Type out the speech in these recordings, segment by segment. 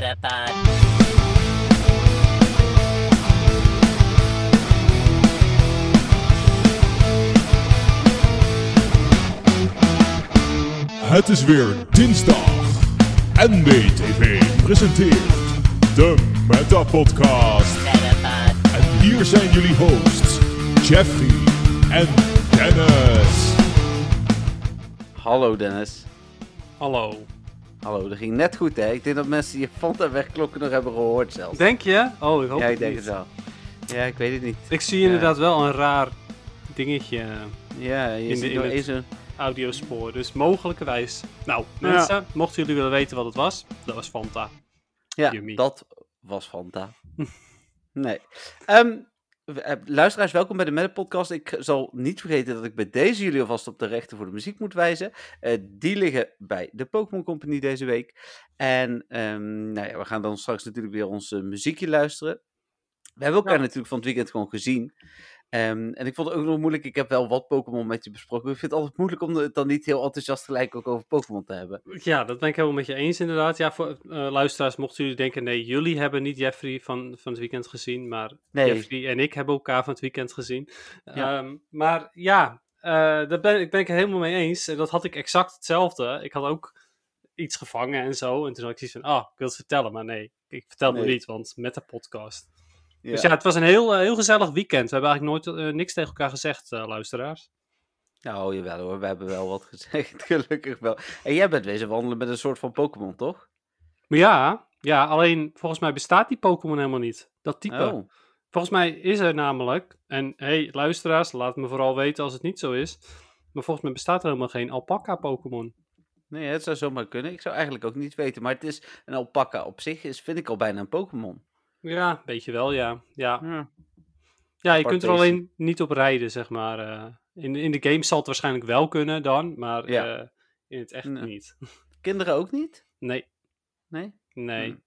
Metapod. Het is weer dinsdag. NBTV presenteert de Meta Podcast. En hier zijn jullie hosts, Jeffrey en Dennis. Hallo Dennis. Hallo. Hallo, dat ging net goed hè. Ik denk dat mensen je Fanta wegklokken nog hebben gehoord zelfs. Denk je? Oh, ik hoop ja, ik het denk niet. het wel. Ja, ik weet het niet. Ik zie inderdaad wel een raar dingetje, Ja, je In de- ziet in nog het- eens een... audiospoor. Dus mogelijkerwijs. Nou, Ja. mensen, mochten jullie willen weten wat het was, dat was Fanta. Ja, Yummy. dat was Fanta. nee. Ehm, eh, luisteraars, welkom bij de Meta Podcast. Ik zal niet vergeten dat ik bij deze jullie alvast op de rechten voor de muziek moet wijzen. Eh, die liggen bij de Pokémon Company deze week. En ehm, nou ja, we gaan dan straks natuurlijk weer ons eh, muziekje luisteren. We hebben elkaar Ja. natuurlijk van het weekend gewoon gezien. Ehm, en ik vond het ook nog moeilijk. Ik heb wel wat Pokémon met je besproken. Ik vind het altijd moeilijk om het dan niet heel enthousiast gelijk ook over Pokémon te hebben. Ja, dat ben ik helemaal met je eens inderdaad. Ja, voor eh, luisteraars, mochten jullie denken, nee, jullie hebben niet Jeffrey van, van het weekend gezien, maar Nee. Jeffrey en ik hebben elkaar van het weekend gezien. Ja. Ehm, maar ja, eh, daar ben, ik ben ik het helemaal mee eens. En dat had ik exact hetzelfde. Ik had ook iets gevangen en zo. En toen had ik zoiets van, ah, ik wil het vertellen, maar nee, ik vertel het Nee. niet, want met de podcast. Ja. Dus ja, het was een heel, eh, heel gezellig weekend. We hebben eigenlijk nooit eh, niks tegen elkaar gezegd, eh, luisteraars. Nou, jawel hoor, we hebben wel wat gezegd, gelukkig wel. En jij bent wezen wandelen met een soort van Pokémon, toch? Maar ja, ja, alleen volgens mij bestaat die Pokémon helemaal niet. Dat type. Oh, Volgens mij is er namelijk, en hey, luisteraars, laat me vooral weten als het niet zo is. Maar volgens mij bestaat er helemaal geen alpaca Pokémon. nee, het zou zomaar kunnen. Ik zou eigenlijk ook niet weten, maar het is een alpaca op zich, is, vind ik al bijna een Pokémon. Ja, weet je wel, ja. Ja, Ja. ja je kunt er alleen niet op rijden, zeg maar. eh. in, in de game zal het waarschijnlijk wel kunnen dan, maar Ja. eh, in het echt Nee. niet. Kinderen ook niet? Nee, Nee? nee. Hmm.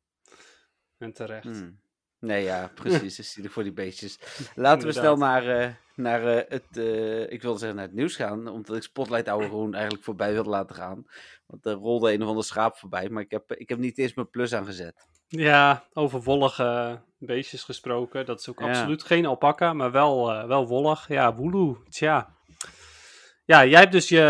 En terecht. Hmm. Nee, ja, precies. is zielig voor die beestjes. Laten we snel naar, eh, naar eh, het, eh, ik wilde zeggen naar het nieuws gaan, omdat ik Spotlight Hour gewoon eigenlijk voorbij wilde laten gaan. Want er rolde een of ander schaap voorbij, maar ik heb, ik heb niet eens mijn plus aangezet. Ja, over wollige beestjes gesproken. Dat is ook Ja. absoluut geen alpaca, maar wel, eh, wel wollig. Ja, woeloe, tja. Ja, jij hebt dus je,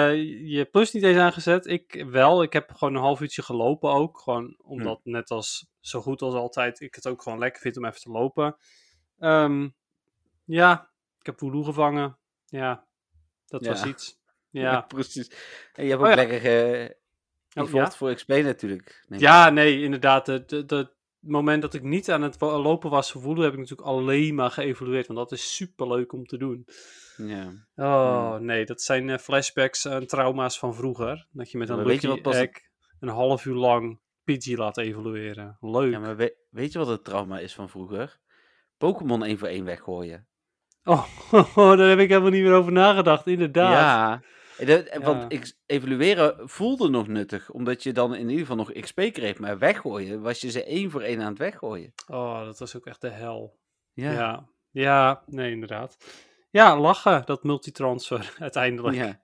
je plus niet eens aangezet. Ik wel. Ik heb gewoon een half uurtje gelopen ook. Gewoon omdat, net als zo goed als altijd, ik het ook gewoon lekker vind om even te lopen. Ehm, ja, ik heb woeloe gevangen. Ja, dat Ja. was iets. Ja, precies. En je hebt Oh ook ja. lekker eh Oh, ja? voor XP natuurlijk. ik Ja, nee, inderdaad. Het moment dat ik niet aan het lopen was voor voelen, heb ik natuurlijk alleen maar geëvolueerd. Want dat is super leuk om te doen. Ja. Oh, nee, dat zijn eh, flashbacks en trauma's van vroeger. Dat je met een weet Lucky wat een half uur lang Pidgey laat evolueren. Leuk. ja, maar we- weet je wat het trauma is van vroeger? Pokémon één voor één weggooien. Oh, daar heb ik helemaal niet meer over nagedacht, inderdaad. Ja. En Ja. Want ex- evalueren voelde nog nuttig, omdat je dan in ieder geval nog XP kreeg. Maar weggooien was je ze één voor één aan het weggooien. Oh, dat was ook echt de hel. Ja. Ja, ja, nee, inderdaad. Ja, lachen, dat multitransfer uiteindelijk. Ja.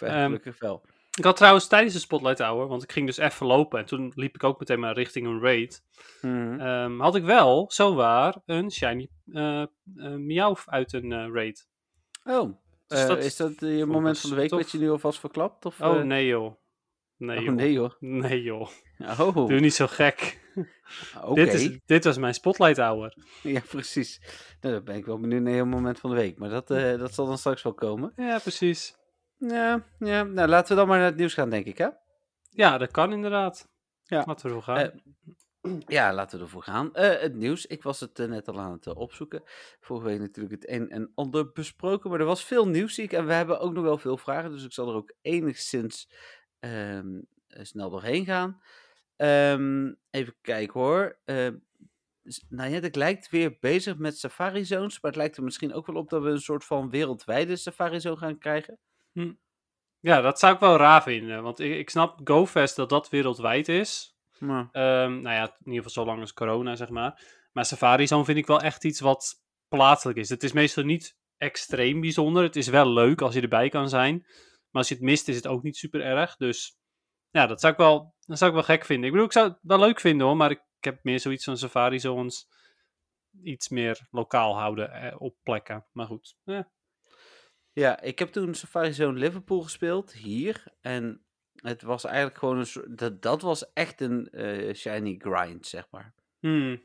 Ehm, Gelukkig wel. Ik had trouwens tijdens de Spotlight Hour, want ik ging dus even lopen en toen liep ik ook meteen maar richting een raid. Mhm. Ehm, had ik wel, zowaar, een shiny eh eh, Meowth uit een eh, raid. Oh, Dus eh, dat is dat je moment dus van de week wat je nu alvast verklapt? Of, Oh eh? nee joh. Nee Oh, joh. nee hoor. Nee joh. Oh, Doe niet zo gek. Dit, is, dit was mijn Spotlight Hour. Ja, precies. Nou, dan ben ik wel benieuwd naar je moment van de week. Maar dat, eh, dat zal dan straks wel komen. Ja, precies. Ja, ja, nou laten we dan maar naar het nieuws gaan, denk ik, hè? Ja, dat kan inderdaad. Ja. Laten we gaan. Ja, laten we ervoor gaan. Eh, het nieuws, ik was het eh, net al aan het eh, opzoeken. Vorige week natuurlijk het een en ander besproken, maar er was veel nieuws zie ik. En we hebben ook nog wel veel vragen, dus ik zal er ook enigszins ehm, eh, snel doorheen gaan. Ehm, even kijken hoor. Ehm s- Niantic lijkt weer bezig met Safari Zones, maar het lijkt er misschien ook wel op dat we een soort van wereldwijde Safari Zone gaan krijgen. Ja, dat zou ik wel raar vinden. Want ik, ik snap GoFest dat dat wereldwijd is. Maar, Ehm, nou ja, in ieder geval zo lang als corona, zeg maar. Maar Safari Zone vind ik wel echt iets wat plaatselijk is. Het is meestal niet extreem bijzonder. Het is wel leuk als je erbij kan zijn. Maar als je het mist, is het ook niet super erg. Dus ja, dat zou ik wel, dat zou ik wel gek vinden. Ik bedoel, ik zou het wel leuk vinden hoor. Maar ik ik heb meer zoiets van Safari Zones iets meer lokaal houden eh, op plekken. Maar goed, eh. Ja, ik heb toen Safari Zone Liverpool gespeeld, hier. En het was eigenlijk gewoon een soort... Dat, dat was echt een eh, shiny grind, zeg maar. Hmm.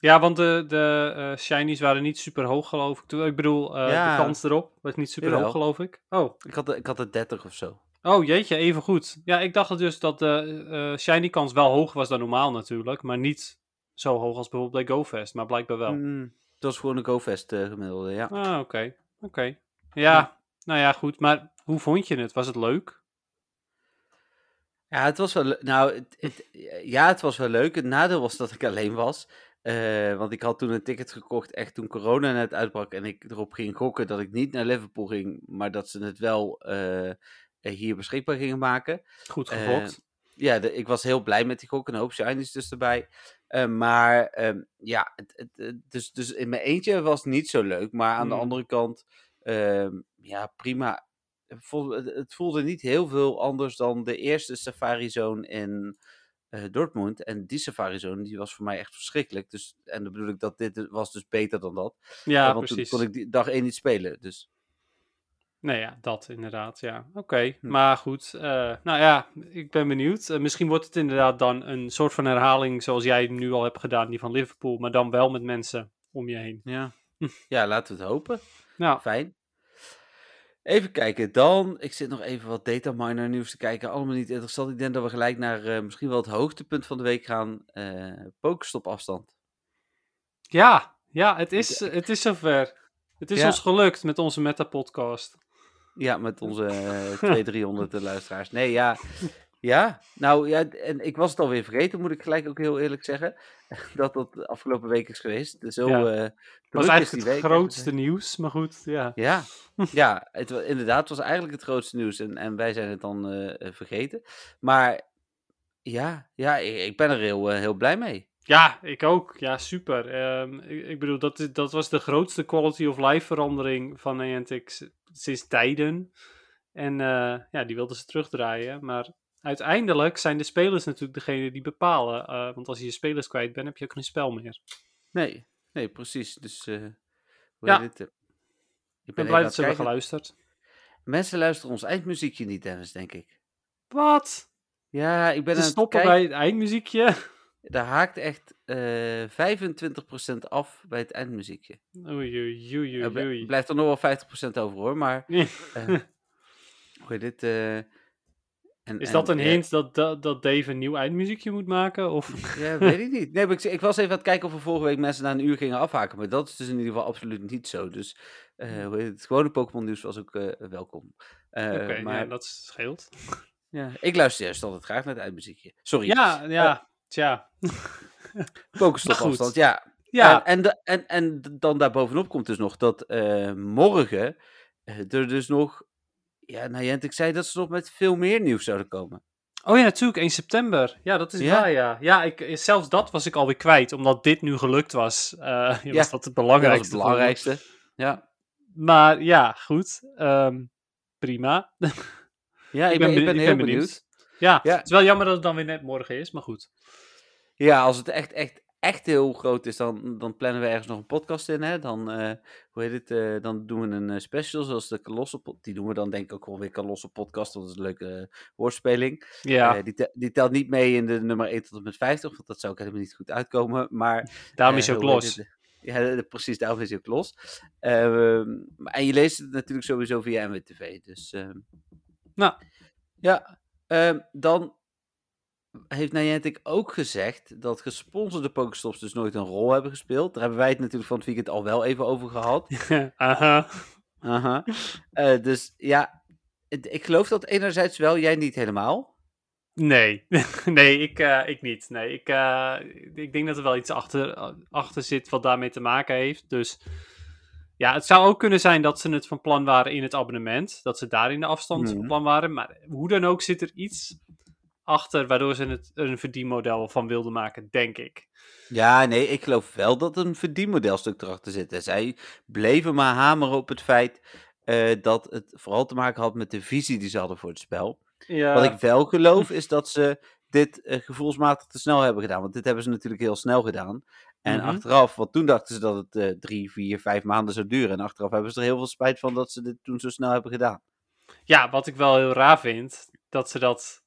Ja, want de, de eh, shinies waren niet super hoog, geloof ik. Ik bedoel, eh, Ja. de kans erop was niet super hoog, geloof ik. Oh. Ik had, ik had er 30 of zo. oh, jeetje, even goed. Ja, ik dacht dus dat de eh, shiny kans wel hoger was dan normaal natuurlijk. Maar niet zo hoog als bijvoorbeeld bij GoFest. Maar blijkbaar wel. Mm, het was gewoon een GoFest gemiddelde, ja. Ah, oké. Oké. Ja, nou ja, goed. Maar hoe vond je het? Was het leuk? Ja, het was wel Nou, het, het- ja, het was wel leuk. Het nadeel was dat ik alleen was. Eh, want ik had toen een ticket gekocht, echt toen corona net uitbrak. En ik erop ging gokken dat ik niet naar Liverpool ging. Maar dat ze het wel eh, hier beschikbaar gingen maken. Goed Eh, gefokt. ja, de- ik was heel blij met die gok. Een hoop shinies dus erbij. Maar ehm, ja, het, het, het- dus, dus in mijn eentje was het niet zo leuk. Maar aan de Hmm. andere kant, ehm, ja, prima. Het voelde, niet heel veel anders dan de eerste Safari Zone in eh, Dortmund. En die Safari Zone, die was voor mij echt verschrikkelijk. Dus, en dan bedoel ik dat dit was dus beter dan dat. ja, Eh, want precies. toen kon ik die dag één niet spelen. Dus Nee, ja, dat inderdaad, ja. Oké, Hm. maar goed. eh, nou ja, ik ben benieuwd. Misschien wordt het inderdaad dan een soort van herhaling zoals jij nu al hebt gedaan, die van Liverpool, maar dan wel met mensen om je heen. ja, ja laten we het hopen. Nou, Fijn. Even kijken, dan. Ik zit nog even wat dataminer nieuws te kijken. Allemaal niet interessant. Ik denk dat we gelijk naar eh, misschien wel het hoogtepunt van de week gaan. eh Pokestop afstand. ja, ja, het is, het is zover. Het is Ja. ons gelukt met onze meta-podcast. Ja, met onze eh 200, 300 luisteraars. Nee, ja. Ja, nou ja, en ik was het alweer vergeten, moet ik gelijk ook heel eerlijk zeggen. Dat dat de afgelopen week is geweest. Dus Zo Ja. eh, was is eigenlijk die het week. grootste nieuws, maar goed, ja. Ja, ja het, inderdaad, het was eigenlijk het grootste nieuws. En, en wij zijn het dan eh, eh, vergeten. Maar ja, ja ik, ik ben er heel, heel blij mee. Ja, ik ook. Ja, super. Ehm, ik, ik bedoel, dat, is- dat was de grootste quality of life verandering van Niantic sinds tijden. En ja, die wilden ze terugdraaien. Maar uiteindelijk zijn de spelers natuurlijk degene die bepalen. eh, want als je je spelers kwijt bent, heb je ook geen spel meer. Nee, nee, precies. Dus, eh hoe Ja. eh, Ik ben blij dat ze hebben geluisterd. Mensen luisteren ons eindmuziekje niet, Dennis, denk ik. Wat? Ja, ik ben Ze aan het stoppen bij het eindmuziekje? Daar haakt echt eh 25% af bij het eindmuziekje. Oei, oei, oei, Er oei. blijft er nog wel 50% over hoor, maar eh, hoe dit? En, Is en, dat een eh, hint dat, dat, dat Dave een nieuw eindmuziekje moet maken? Of... Ja, weet ik niet. Nee, maar ik, ik was even aan het kijken of er vorige week mensen na een uur gingen afhaken. Maar dat is dus in ieder geval absoluut niet zo. Dus eh, heet het? gewone Pokémon nieuws was ook eh, welkom. Oké, maar ja, dat scheelt. ja, ik luister juist altijd graag naar het eindmuziekje. Sorry. Ja, ja, tja. Pokestop afstand, ja. Ja, En, en, en, en dan daarbovenop komt dus nog dat morgen er dus nog... Ja, Niantic zei dat ze nog met veel meer nieuws zouden komen. Oh ja, natuurlijk, 1 september. Ja, dat is Ja. waar, ja. Ja, ik, zelfs dat was ik alweer kwijt, omdat dit nu gelukt was. eh ja, was dat het Dat was het belangrijkste. belangrijkste. Ja, Maar ja, goed. ehm, prima. ja ik, ben ben, ik ben ik heel ben benieuwd. benieuwd. Ja, Ja. het is wel jammer dat het dan weer net morgen is, maar goed. Ja, als het echt, echt, echt heel groot is, dan, dan plannen we ergens nog een podcast in. Hè? Dan, eh, hoe heet het, eh, dan doen we een eh, special, zoals de Colossal Die doen we dan denk ik ook wel weer Colossal podcast, want dat is een leuke woordspeling. Ja, die, te- die telt niet mee in de nummer 1 tot en met 50, want dat zou ook helemaal niet goed uitkomen. Maar, daarom is ook los. Ja, precies, daarom is hij ook los. Ehm, en je leest het natuurlijk sowieso via NWTV. Dus, ehm, Nou. Ja, ehm, dan heeft Niantic ook gezegd dat gesponsorde Pokestops dus nooit een rol hebben gespeeld. Daar hebben wij het natuurlijk van het weekend al wel even over gehad. Aha. Aha. Eh, dus ja, ik geloof dat enerzijds wel, jij niet helemaal. Nee, nee, ik, eh, ik niet. Nee, ik, eh, ik denk dat er wel iets achter, achter zit wat daarmee te maken heeft. Dus ja, het zou ook kunnen zijn dat ze het van plan waren in het abonnement. Dat ze daar in de afstand Mhm. van plan waren. Maar hoe dan ook zit er iets achter waardoor ze het een verdienmodel van wilden maken, denk ik. Ja, nee, ik geloof wel dat een verdienmodelstuk erachter zit. En zij bleven maar hameren op het feit eh, dat het vooral te maken had met de visie die ze hadden voor het spel. Ja, Wat ik wel geloof is dat ze dit eh, gevoelsmatig te snel hebben gedaan. Want dit hebben ze natuurlijk heel snel gedaan. En Mhm. achteraf, want toen dachten ze dat het eh, drie, vier, vijf maanden zou duren. En achteraf hebben ze er heel veel spijt van dat ze dit toen zo snel hebben gedaan. Ja, wat ik wel heel raar vind, dat ze dat...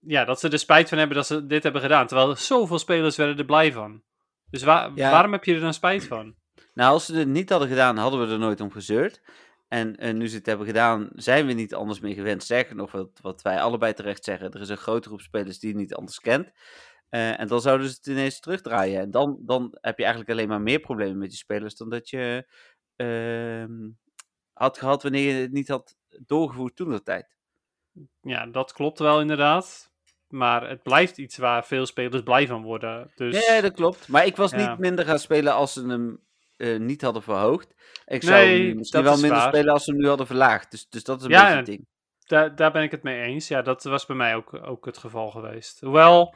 Ja, dat ze er spijt van hebben dat ze dit hebben gedaan. Terwijl zoveel spelers werden er blij van. Dus waar, Ja. waarom heb je er dan spijt van? Nou, als ze dit niet hadden gedaan, hadden we er nooit om gezeurd. En eh, nu ze het hebben gedaan, zijn we niet anders meer gewend. Sterker nog, wat, wat wij allebei terecht zeggen, er is een grote groep spelers die je niet anders kent. Eh, en dan zouden ze het ineens terugdraaien. En dan, dan heb je eigenlijk alleen maar meer problemen met je spelers dan dat je ehm, had gehad wanneer je het niet had doorgevoerd toen de tijd. Ja, dat klopt wel inderdaad. Maar het blijft iets waar veel spelers blij van worden. Dus... Ja, dat klopt. Maar ik was Ja. niet minder gaan spelen als ze hem eh, niet hadden verhoogd. Ik zou Nee, misschien wel minder waar. spelen als ze hem nu hadden verlaagd. Dus, dus dat is een Ja, beetje het ding. Daar, daar ben ik het mee eens. Ja, dat was bij mij ook, ook het geval geweest. Hoewel,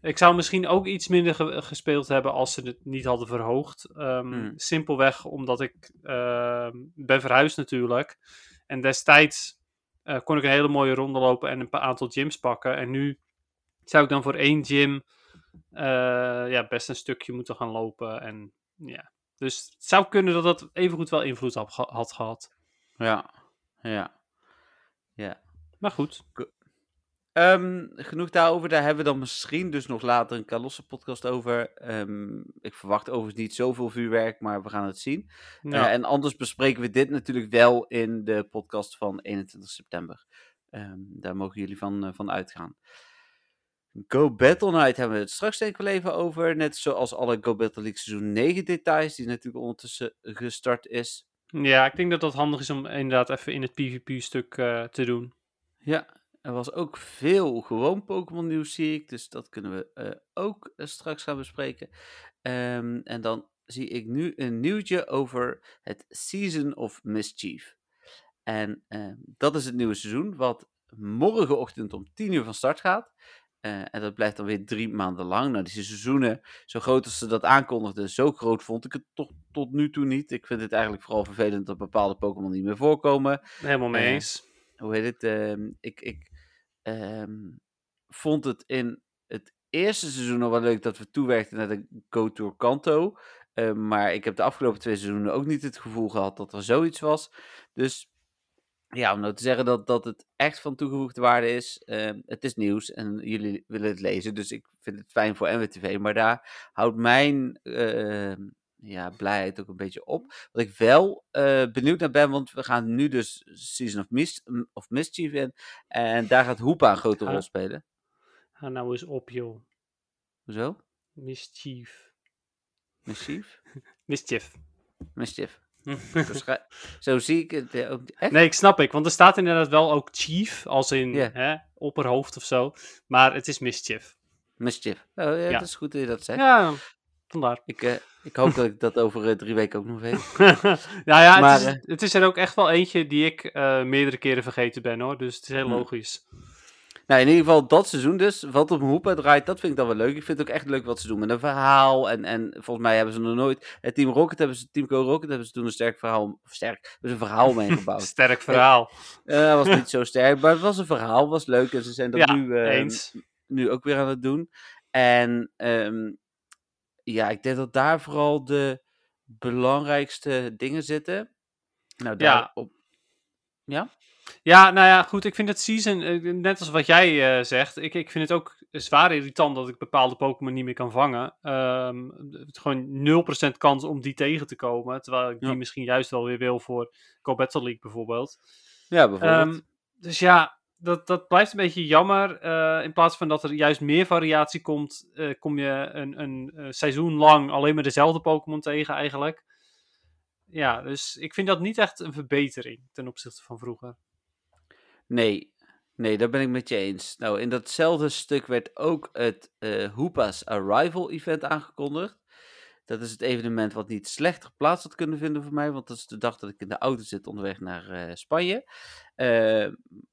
ik zou misschien ook iets minder ge- gespeeld hebben als ze het niet hadden verhoogd. Ehm, Hmm. Simpelweg omdat ik ehm, ben verhuisd natuurlijk. En destijds eh, kon ik een hele mooie ronde lopen en een aantal gyms pakken. En nu zou ik dan voor één gym eh, ja, best een stukje moeten gaan lopen. En, ja. Dus het zou kunnen dat dat evengoed wel invloed had, ge- had gehad. Ja, ja. Ja. Maar goed. Ehm, genoeg daarover. Daar hebben we dan misschien dus nog later een Kalosse podcast over. Ehm, ik verwacht overigens niet zoveel vuurwerk, maar we gaan het zien. Ja. Eh, en anders bespreken we dit natuurlijk wel in de podcast van 21 september. Ehm, daar mogen jullie van, eh, van uitgaan. Go Battle Night hebben we het straks denk ik wel even over. Net zoals alle Go Battle League seizoen 9 details, die natuurlijk ondertussen gestart is. Ja, ik denk dat dat handig is om inderdaad even in het PvP-stuk eh, te doen. Ja, er was ook veel gewoon Pokémon nieuws, zie ik. Dus dat kunnen we eh, ook eh, straks gaan bespreken. Ehm, en dan zie ik nu een nieuwtje over het Season of Mischief. En ehm, dat is het nieuwe seizoen, wat morgenochtend om 10 uur van start gaat. Eh, en dat blijft dan weer drie maanden lang. Nou, die seizoenen, zo groot als ze dat aankondigden, zo groot vond ik het toch tot nu toe niet. Ik vind het eigenlijk vooral vervelend dat bepaalde Pokémon niet meer voorkomen Helemaal mee Eh, eens. hoe heet het? ehm, ik ik ehm, vond het in het eerste seizoen nog wel leuk dat we toewerkten naar de Go Tour Kanto. Eh, maar ik heb de afgelopen twee seizoenen ook niet het gevoel gehad dat er zoiets was. Dus ja, om nou te zeggen dat, dat het echt van toegevoegde waarde is. ehm, het is nieuws en jullie willen het lezen. Dus ik vind het fijn voor NWTV. Maar daar houdt mijn ehm, ja, blijheid ook een beetje op. Wat ik wel eh, benieuwd naar ben, want we gaan nu dus Season of, Mis of Mischief in. En daar gaat Hoepa een grote rol spelen. Ga nou eens op, joh. Hoezo? Mischief. Mischief? Mischief. Mischief. Zo, schrij- Zo zie ik het ook. Echt? Nee, ik snap ik, want er staat inderdaad wel ook chief, als in Ja. hè, opperhoofd of zo. Maar het is mischief. Mischief. Oh, ja, Ja. Dat is goed dat je dat zegt. Ja, vandaar. Ik, eh, ik hoop dat ik dat over eh, drie weken ook nog weet. nou ja, Maar, het, is, eh, het is er ook echt wel eentje die ik meerdere keren vergeten ben hoor. Dus het is heel Hm. logisch. Nou, in ieder geval dat seizoen dus. Wat op Hoepa draait, dat vind ik dan wel leuk. Ik vind het ook echt leuk wat ze doen met een verhaal. En, en volgens mij hebben ze nog nooit... Het Team Rocket hebben ze, Team Go Rocket hebben ze toen een sterk verhaal... Of sterk, hebben een verhaal mee gebouwd. Sterk verhaal. Eh, was niet zo sterk, maar het was een verhaal, was leuk. En ze zijn dat Ja, nu, eh, eens. nu ook weer aan het doen. En ehm, ja, ik denk dat daar vooral de belangrijkste dingen zitten. Nou, daar Ja. op... Ja? Ja, nou ja, goed. Ik vind het season, eh, net als wat jij eh, zegt, ik, ik vind het ook zwaar irritant dat ik bepaalde Pokémon niet meer kan vangen. Ehm, het gewoon 0% kans om die tegen te komen. Terwijl ik Ja. die misschien juist wel weer wil voor Go Battle League bijvoorbeeld. Ja, bijvoorbeeld. Ehm, dus ja, dat, dat blijft een beetje jammer. Eh, in plaats van dat er juist meer variatie komt, kom je een, een, seizoen lang alleen maar dezelfde Pokémon tegen eigenlijk. Ja, dus ik vind dat niet echt een verbetering ten opzichte van vroeger. Nee, nee, daar ben ik met je eens. Nou, in datzelfde stuk werd ook het eh Hoepa's Arrival event aangekondigd. Dat is het evenement wat niet slechter plaats had kunnen vinden voor mij, want dat is de dag dat ik in de auto zit onderweg naar eh, Spanje. Eh,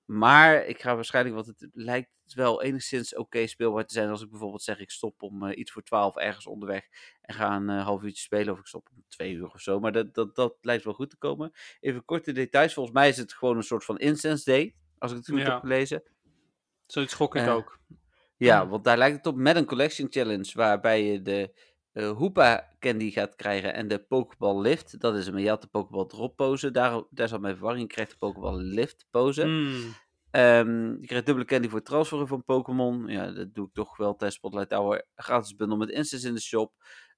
maar ik ga waarschijnlijk, want het lijkt wel enigszins oké speelbaar te zijn als ik bijvoorbeeld zeg ik stop om iets voor 12 ergens onderweg en ga een half uurtje spelen of ik stop om twee uur of zo. Maar dat, dat, dat lijkt wel goed te komen. Even korte details. Volgens mij is het gewoon een soort van incense day, als ik het goed Ja. heb gelezen. Zoiets gok ik Eh, ook. Ja, Oh. want daar lijkt het op met een collection challenge waarbij je de eh Hoopa candy gaat krijgen en de Pokeball lift. Dat is hem. Je had de Pokeball drop pose. Daar, daar zat mijn verwarring. Je krijgt de Pokeball lift pose. Hmm. Ehm, je krijgt dubbele candy voor het transferen van Pokémon. Ja, dat doe ik toch wel tijdens Spotlight Hour. Gratis bundel met instants in de shop.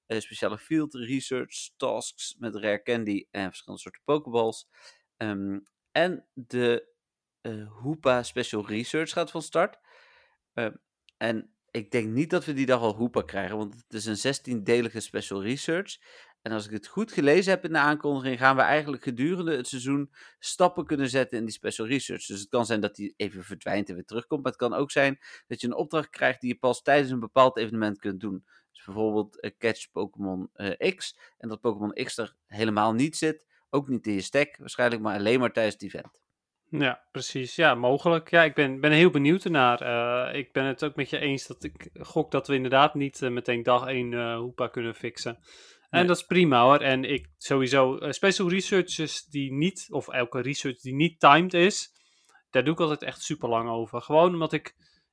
Eh, speciale field research tasks met rare candy en verschillende soorten Pokeballs. Ehm, en de eh Hoopa Special Research gaat van start. Ehm, en ik denk niet dat we die dag al Hoopa krijgen, want het is een 16-delige Special Research. En als ik het goed gelezen heb in de aankondiging, gaan we eigenlijk gedurende het seizoen stappen kunnen zetten in die special research. Dus het kan zijn dat die even verdwijnt en weer terugkomt. Maar het kan ook zijn dat je een opdracht krijgt die je pas tijdens een bepaald evenement kunt doen. Dus bijvoorbeeld eh, catch Pokémon eh, X. En dat Pokémon X er helemaal niet zit. Ook niet in je stack waarschijnlijk, maar alleen maar tijdens het event. Ja, precies. Ja, mogelijk. Ja, ik ben, ben heel benieuwd ernaar. Eh, ik ben het ook met je eens dat ik gok dat we inderdaad niet eh, meteen dag 1 eh Hoepa kunnen fixen. En Nee. dat is prima hoor. En ik sowieso, special researches die niet, of elke research die niet timed is, daar doe ik altijd echt super lang over. Gewoon omdat ik,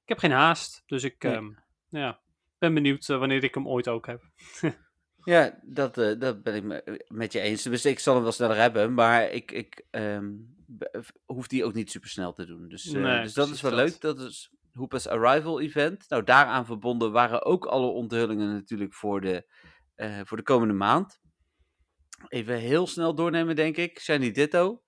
ik heb geen haast. Dus ik, Nee. ehm, ja, ben benieuwd wanneer ik hem ooit ook heb. Ja, dat, eh, dat ben ik me- met je eens. Dus ik zal hem wel sneller hebben, maar ik, ik v- hoef die ook niet super snel te doen. Dus, eh, Nee, dus dat is wel dat. leuk. Dat is Hoopa's Arrival Event. Nou, daaraan verbonden waren ook alle onthullingen natuurlijk voor de, eh, voor de komende maand. Even heel snel doornemen, denk ik. Shiny Ditto.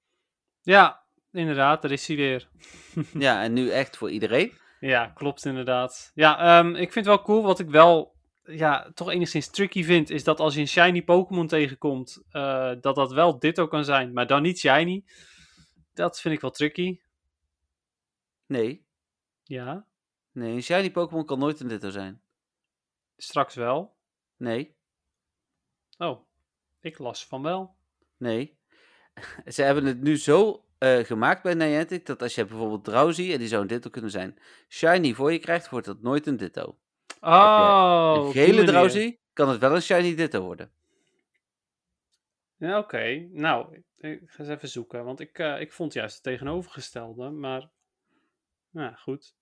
Ja, inderdaad, daar is hij weer. ja, en nu echt voor iedereen. Ja, klopt inderdaad. Ja, ehm, ik vind het wel cool. Wat ik wel ja, toch enigszins tricky vind, is dat als je een shiny Pokémon tegenkomt, eh, dat dat wel Ditto kan zijn, maar dan niet shiny. Dat vind ik wel tricky. Nee, Ja, nee, een Shiny Pokémon kan nooit een Ditto zijn. straks wel. Nee, Oh, ik las van wel. nee. Ze hebben het nu zo eh, gemaakt bij Niantic dat als je bijvoorbeeld Drowsy, en die zou een Ditto kunnen zijn, Shiny voor je krijgt, wordt dat nooit een Ditto. Oh, die gele. Drowsy kan het wel een Shiny Ditto worden. Ja, oké. Nou, ik ga eens even zoeken, want ik, eh, ik vond juist het tegenovergestelde, maar... Nou, goed.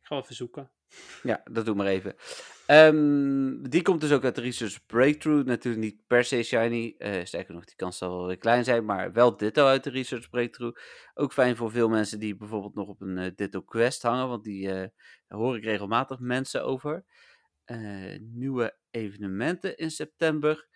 Ik ga even zoeken. Ja, dat doe maar even. Ehm, die komt dus ook uit de Research Breakthrough. Natuurlijk niet per se shiny. eh, sterker nog, die kans zal wel weer klein zijn. Maar wel Ditto uit de Research Breakthrough. Ook fijn voor veel mensen die bijvoorbeeld nog op een eh, Ditto Quest hangen. Want die daar hoor ik regelmatig mensen over. Eh, nieuwe evenementen in september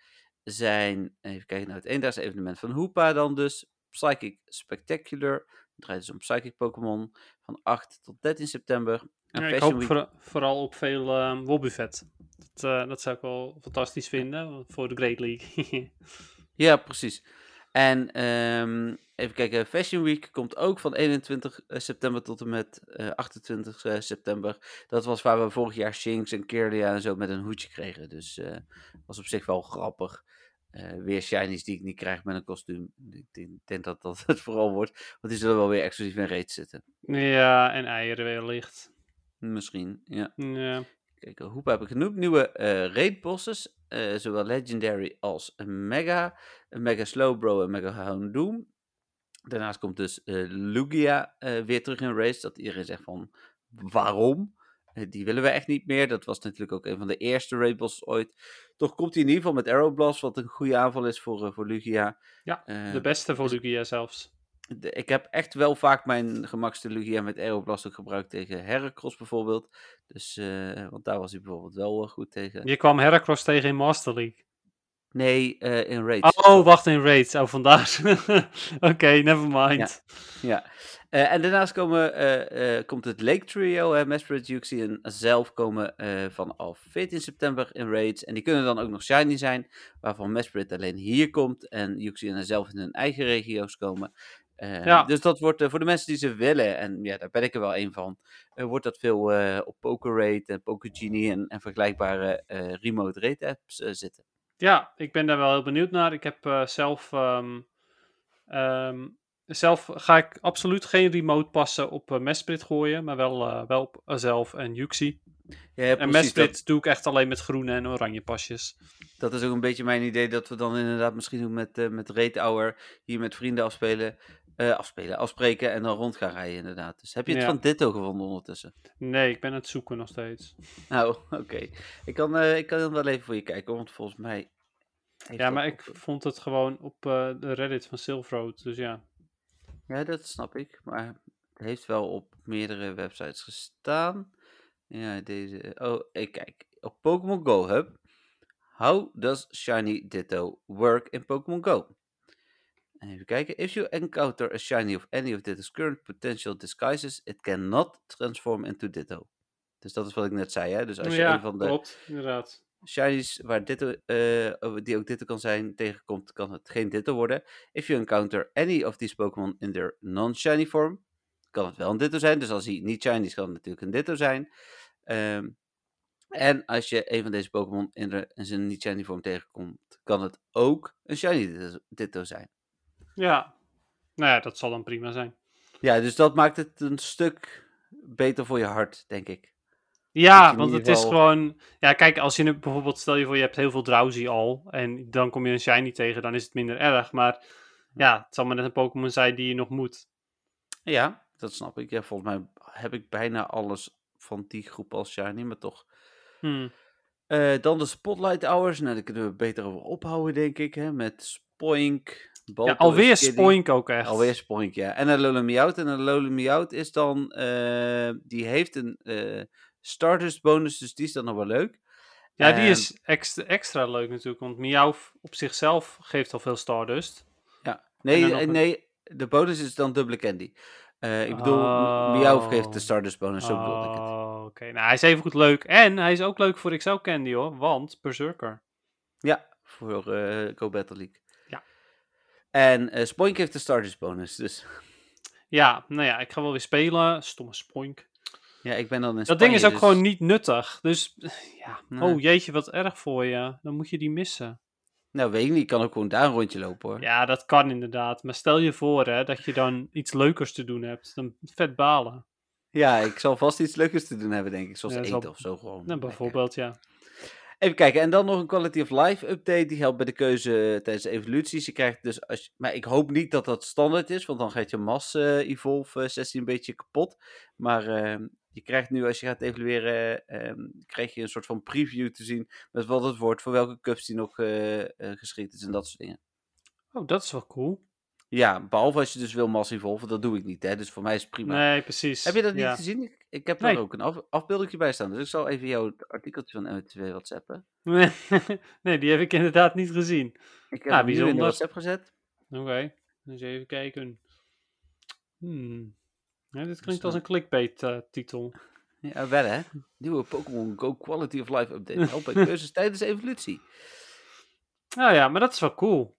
zijn... Even kijken naar het eendaagse evenement van Hoopa dan dus. Psychic Spectacular. Het draait dus om Psychic Pokémon. Van 8 tot 13 september. En Ja, ik hoop voor- vooral op veel uh, Wobbuffet. Dat, eh, dat zou ik wel fantastisch vinden voor de Great League. Ja, precies. En ehm, even kijken, Fashion Week komt ook van 21 september tot en met eh, 28 eh, september. Dat was waar we vorig jaar Shinx en Kirlia en zo met een hoedje kregen. Dus eh was op zich wel grappig. Eh, weer shinies die ik niet krijg met een kostuum. Ik denk, denk dat dat het vooral wordt. Want die zullen wel weer exclusief in raids zitten. ja, en eieren wellicht. Misschien, ja. Ja. Kijk, hoe heb ik genoemd? Nieuwe eh raid bosses. eh, zowel Legendary als een Mega. Een Mega Slowbro en Mega Houndoom. Daarnaast komt dus eh, Lugia weer terug in race. Dat iedereen zegt van, waarom? Die willen we echt niet meer. Dat was natuurlijk ook een van de eerste raid bosses ooit. Toch komt hij in ieder geval met Aeroblast, wat een goede aanval is voor, voor Lugia. Ja, De beste voor dus- Lugia zelfs. De- ik heb echt wel vaak mijn gemakste Lugia met Aeroblast ook gebruikt tegen Heracross bijvoorbeeld. Dus, eh, want daar was hij bijvoorbeeld wel eh, goed tegen. Je kwam Heracross tegen in Master League. Nee, eh, in raids. Oh, wacht, in Raids. Oh, vandaar. Oké, never mind. Ja. En daarnaast komen, komt het Lake Trio. Uh, Mesprit, Yuxi en zelf komen vanaf 14 september in raids. En die kunnen dan ook nog shiny zijn. Waarvan Mesprit alleen hier komt. En Yuxi en zelf in hun eigen regio's komen. Eh, Ja. Dus dat wordt eh, voor de mensen die ze willen. En ja, daar ben ik er wel een van. eh, wordt dat veel op Poker Raid en Poker Genie en, en vergelijkbare remote raid apps zitten. Ja, ik ben daar wel heel benieuwd naar. Ik heb zelf. ehm, ehm, zelf ga ik absoluut geen remote passen op uh, Mesprit gooien, maar wel, wel op zelf en Yuxi. Ja, en Mesprit dat- doe ik echt alleen met groene en oranje pasjes. Dat is ook een beetje mijn idee dat we dan inderdaad misschien doen met, eh met Raid Hour hier met vrienden afspelen. Eh, afspelen, afspreken en dan rond gaan rijden inderdaad. Dus heb je het Ja. van Ditto gevonden ondertussen? Nee, ik ben aan het zoeken nog steeds. Nou, oké. Ik, kan, eh, ik kan wel even voor je kijken, want volgens mij... Ja, maar op- ik vond het gewoon op eh, de Reddit van Silverroad. Dus ja. Ja, dat snap ik. Maar het heeft wel op meerdere websites gestaan. Ja, deze... Oh, ik kijk. Op Pokémon Go Hub. How does Shiny Ditto work in Pokémon Go? Even kijken. If you encounter a Shiny of any of Ditto's current potential disguises, it cannot transform into Ditto. Dus dat is wat ik net zei, hè? Dus als je ja, een van de klopt. Inderdaad. shinies waar Ditto, eh, die ook Ditto kan zijn, tegenkomt, kan het geen Ditto worden. If you encounter any of these Pokémon in their non-shiny form, kan het wel een Ditto zijn. Dus als hij niet shiny is, kan het natuurlijk een Ditto zijn. Ehm, en als je een van deze Pokémon in, de- in zijn niet-shiny vorm tegenkomt, kan het ook een shiny Ditto zijn. Ja. Nou ja, dat zal dan prima zijn. Ja, dus dat maakt het een stuk beter voor je hart, denk ik. Ja, want het is gewoon... Ja, kijk, als je nu bijvoorbeeld... Stel je voor, je hebt heel veel drowsy al. En dan kom je een shiny tegen, dan is het minder erg. Maar ja, het zal maar net een Pokémon zijn die je nog moet. Ja, dat snap ik. Ja, volgens mij heb ik bijna alles van die groep als shiny, maar toch. Hmm. Eh, dan de Spotlight Hours. Nou, daar kunnen we beter over ophouden, denk ik. Hè? Met Spoink. Ja, alweer. Spoink ook echt. Alweer Spoink, ja. En een Meowth. En een Alola Meowth is dan... eh, die heeft een eh Stardust bonus, dus die is dan nog wel leuk. Ja, die is extra, extra leuk natuurlijk. Want Miauw op zichzelf geeft al veel Stardust. Ja. Nee, eh, een- nee, de bonus is dan dubbele candy. Ik bedoel, Oh. Geeft de Stardust bonus, zo bedoelde ik het. Oh, oké. Nou, hij is even goed leuk. En hij is ook leuk voor XL Candy hoor. Want Berserker. Ja, voor Go Battle League. Ja. En eh Spoink heeft de Stardust bonus, dus... Ja, nou ja, ik ga wel weer spelen. Stomme Spoink. Ja, ik ben dan in Dat ding is ook dus- gewoon niet nuttig. Dus ja. Nee. Oh jeetje, wat erg voor je. Dan moet je die missen. Nou, weet ik niet. Ik kan ook gewoon daar een rondje lopen, hoor. Ja, dat kan inderdaad. Maar stel je voor hè, dat je dan iets leukers te doen hebt. Dan vet balen. Ja, ik zal vast iets leukers te doen hebben, denk ik. Zoals Ja, eten of zo gewoon. Nou, bijvoorbeeld, ja. Even kijken, en dan nog een Quality of Life update. Die helpt bij de keuze tijdens de evoluties. Je krijgt dus, als maar ik hoop niet dat dat standaard is, want dan gaat je Mass eh, Evolve eh, 16 een beetje kapot. Maar ehm, je krijgt nu, als je gaat evalueren, ehm, krijg je een soort van preview te zien met wat het wordt, voor welke cups die nog eh, eh, geschikt is en dat soort dingen. Oh, dat is wel cool. Ja, behalve als je dus wil Mass Evolve, dat doe ik niet, hè, dus voor mij is het prima. Nee, precies. Heb je dat niet ja. gezien? Ik, ik heb Nee. er ook een af, afbeeldingje bij staan, dus ik zal even jouw artikeltje van MW2 whatsappen. nee, die heb ik inderdaad niet gezien. Ik heb Ja, hem in de. WhatsApp gezet. Oké, eens even kijken. Hmm. Ja, dit Dus klinkt als een clickbait-titel. Ja, wel hè. Nieuwe Pokémon Go Quality of Life Update. Help bij keuzes tijdens evolutie. nou ja, maar dat is wel cool.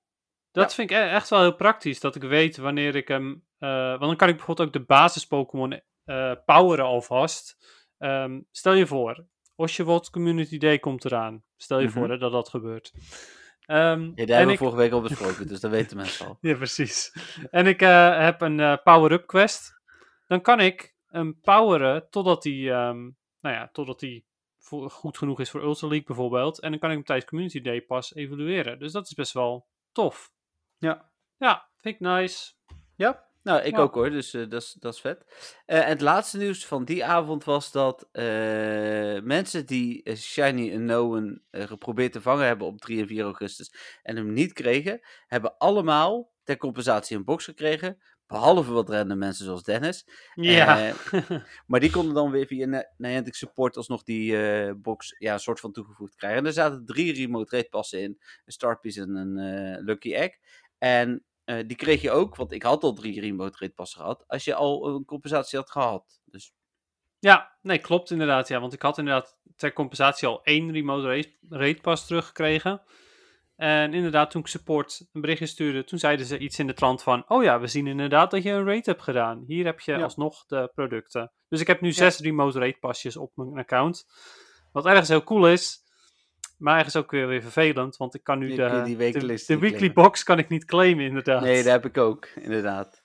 Dat Ja. vind ik e- echt wel heel praktisch, dat ik weet wanneer ik hem... eh, want dan kan ik bijvoorbeeld ook de basis-Pokémon eh, poweren alvast. Ehm, stel je voor, Oshawott Community Day komt eraan. Stel je Mhm. voor hè, dat dat gebeurt. Ehm, Ja, daar en hebben we ik- vorige week al besproken, dus dat weten mensen al. Ja, precies. En ik eh, heb een power-up quest. Dan kan ik hem poweren totdat hij, ehm, nou ja, totdat hij goed genoeg is voor Ultra League bijvoorbeeld. En dan kan ik hem tijdens Community Day pas evalueren. Dus dat is best wel tof. Ja. Ja, vind ik nice. Ja, nou ik Ja. ook hoor, dus eh, dat is- dat is vet. Eh, en het laatste nieuws van die avond was dat eh, mensen die Shiny Unknown eh geprobeerd te vangen hebben op 3 en 4 augustus en hem niet kregen, hebben allemaal ter compensatie een box gekregen. Behalve wat random mensen zoals Dennis. Ja. Maar die konden dan weer via Niantic Support alsnog die box ja, een soort van toegevoegd krijgen. En er zaten drie remote rate passen in. Een Start Piece en een Lucky Egg. En eh, die kreeg je ook, want ik had al drie remote rate passen gehad. Als je al een compensatie had gehad. Dus ja, nee, klopt inderdaad. Ja, want ik had inderdaad ter compensatie al één remote rate pas teruggekregen. En inderdaad, toen ik support een berichtje stuurde, toen zeiden ze iets in de trant van: Oh ja, we zien inderdaad dat je een rate hebt gedaan. Hier heb je Ja. alsnog de producten. Dus ik heb nu zes remote rate pasjes op mijn account. Wat ergens heel cool is, maar ergens ook weer, weer vervelend, want ik kan nu de, die de, weekly box kan ik niet claimen, inderdaad. nee, dat heb ik ook, inderdaad.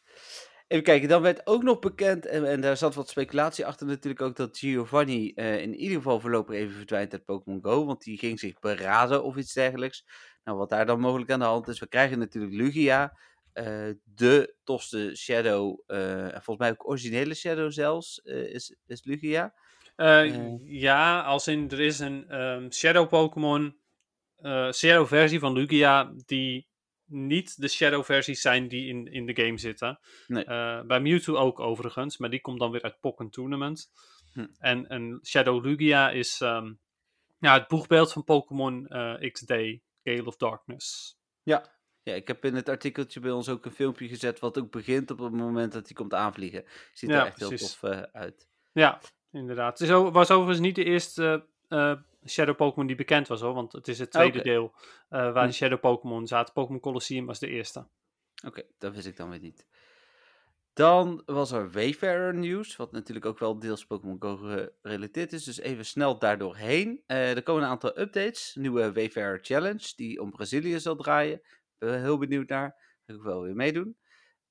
Even kijken, dan werd ook nog bekend, en, en daar zat wat speculatie achter natuurlijk ook, dat Giovanni eh, in ieder geval voorlopig even verdwijnt uit Pokémon Go. Want die ging zich beraden of iets dergelijks. Nou, wat daar dan mogelijk aan de hand is, we krijgen natuurlijk Lugia. eh, de tofste Shadow, eh, en volgens mij ook originele Shadow zelfs, is, is Lugia. Eh, Eh. ja, als in er is een ehm, Shadow Pokémon, eh, Shadow versie van Lugia, die niet de Shadow versies zijn die in, in de game zitten. Nee. Bij Mewtwo ook overigens, maar die komt dan weer uit Pokken Tournament. Hm. En een Shadow Lugia is ja, het boegbeeld van Pokémon XD, Gale of Darkness. Ja. Ja, ik heb in het artikeltje bij ons ook een filmpje gezet wat ook begint op het moment dat hij komt aanvliegen. Ziet er Ja, echt heel tof uit. Ja, inderdaad. Het is was overigens niet de eerste eh, Shadow Pokémon die bekend was hoor, want het is het tweede deel eh, waar Hm. de Shadow Pokémon zaten. Pokémon Colosseum was de eerste. Oké, dat wist ik dan weer niet. Dan was er Wayfarer nieuws, wat natuurlijk ook wel deels Pokémon Go gerelateerd is. Dus even snel daardoor heen. Eh, er komen een aantal updates. Nieuwe Wayfarer Challenge, die om Brazilië zal draaien. Ben heel benieuwd naar. Ga ik wel weer meedoen.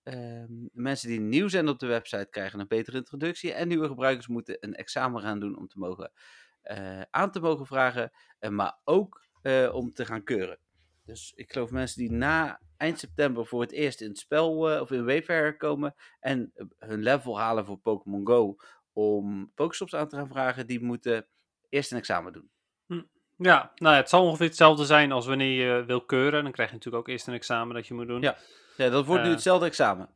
Ehm, mensen die nieuw zijn op de website krijgen een betere introductie. En nieuwe gebruikers moeten een examen gaan doen om te mogen, eh, aan te mogen vragen. eh, maar ook eh, om te gaan keuren. Dus ik geloof mensen die na eind september voor het eerst in het spel of in Wayfarer komen en hun level halen voor Pokémon Go om Pokestops aan te gaan vragen, die moeten eerst een examen doen. Ja, nou ja, het zal ongeveer hetzelfde zijn als wanneer je wil keuren. Dan krijg je natuurlijk ook eerst een examen dat je moet doen. Ja. Ja, dat wordt nu Eh. hetzelfde examen.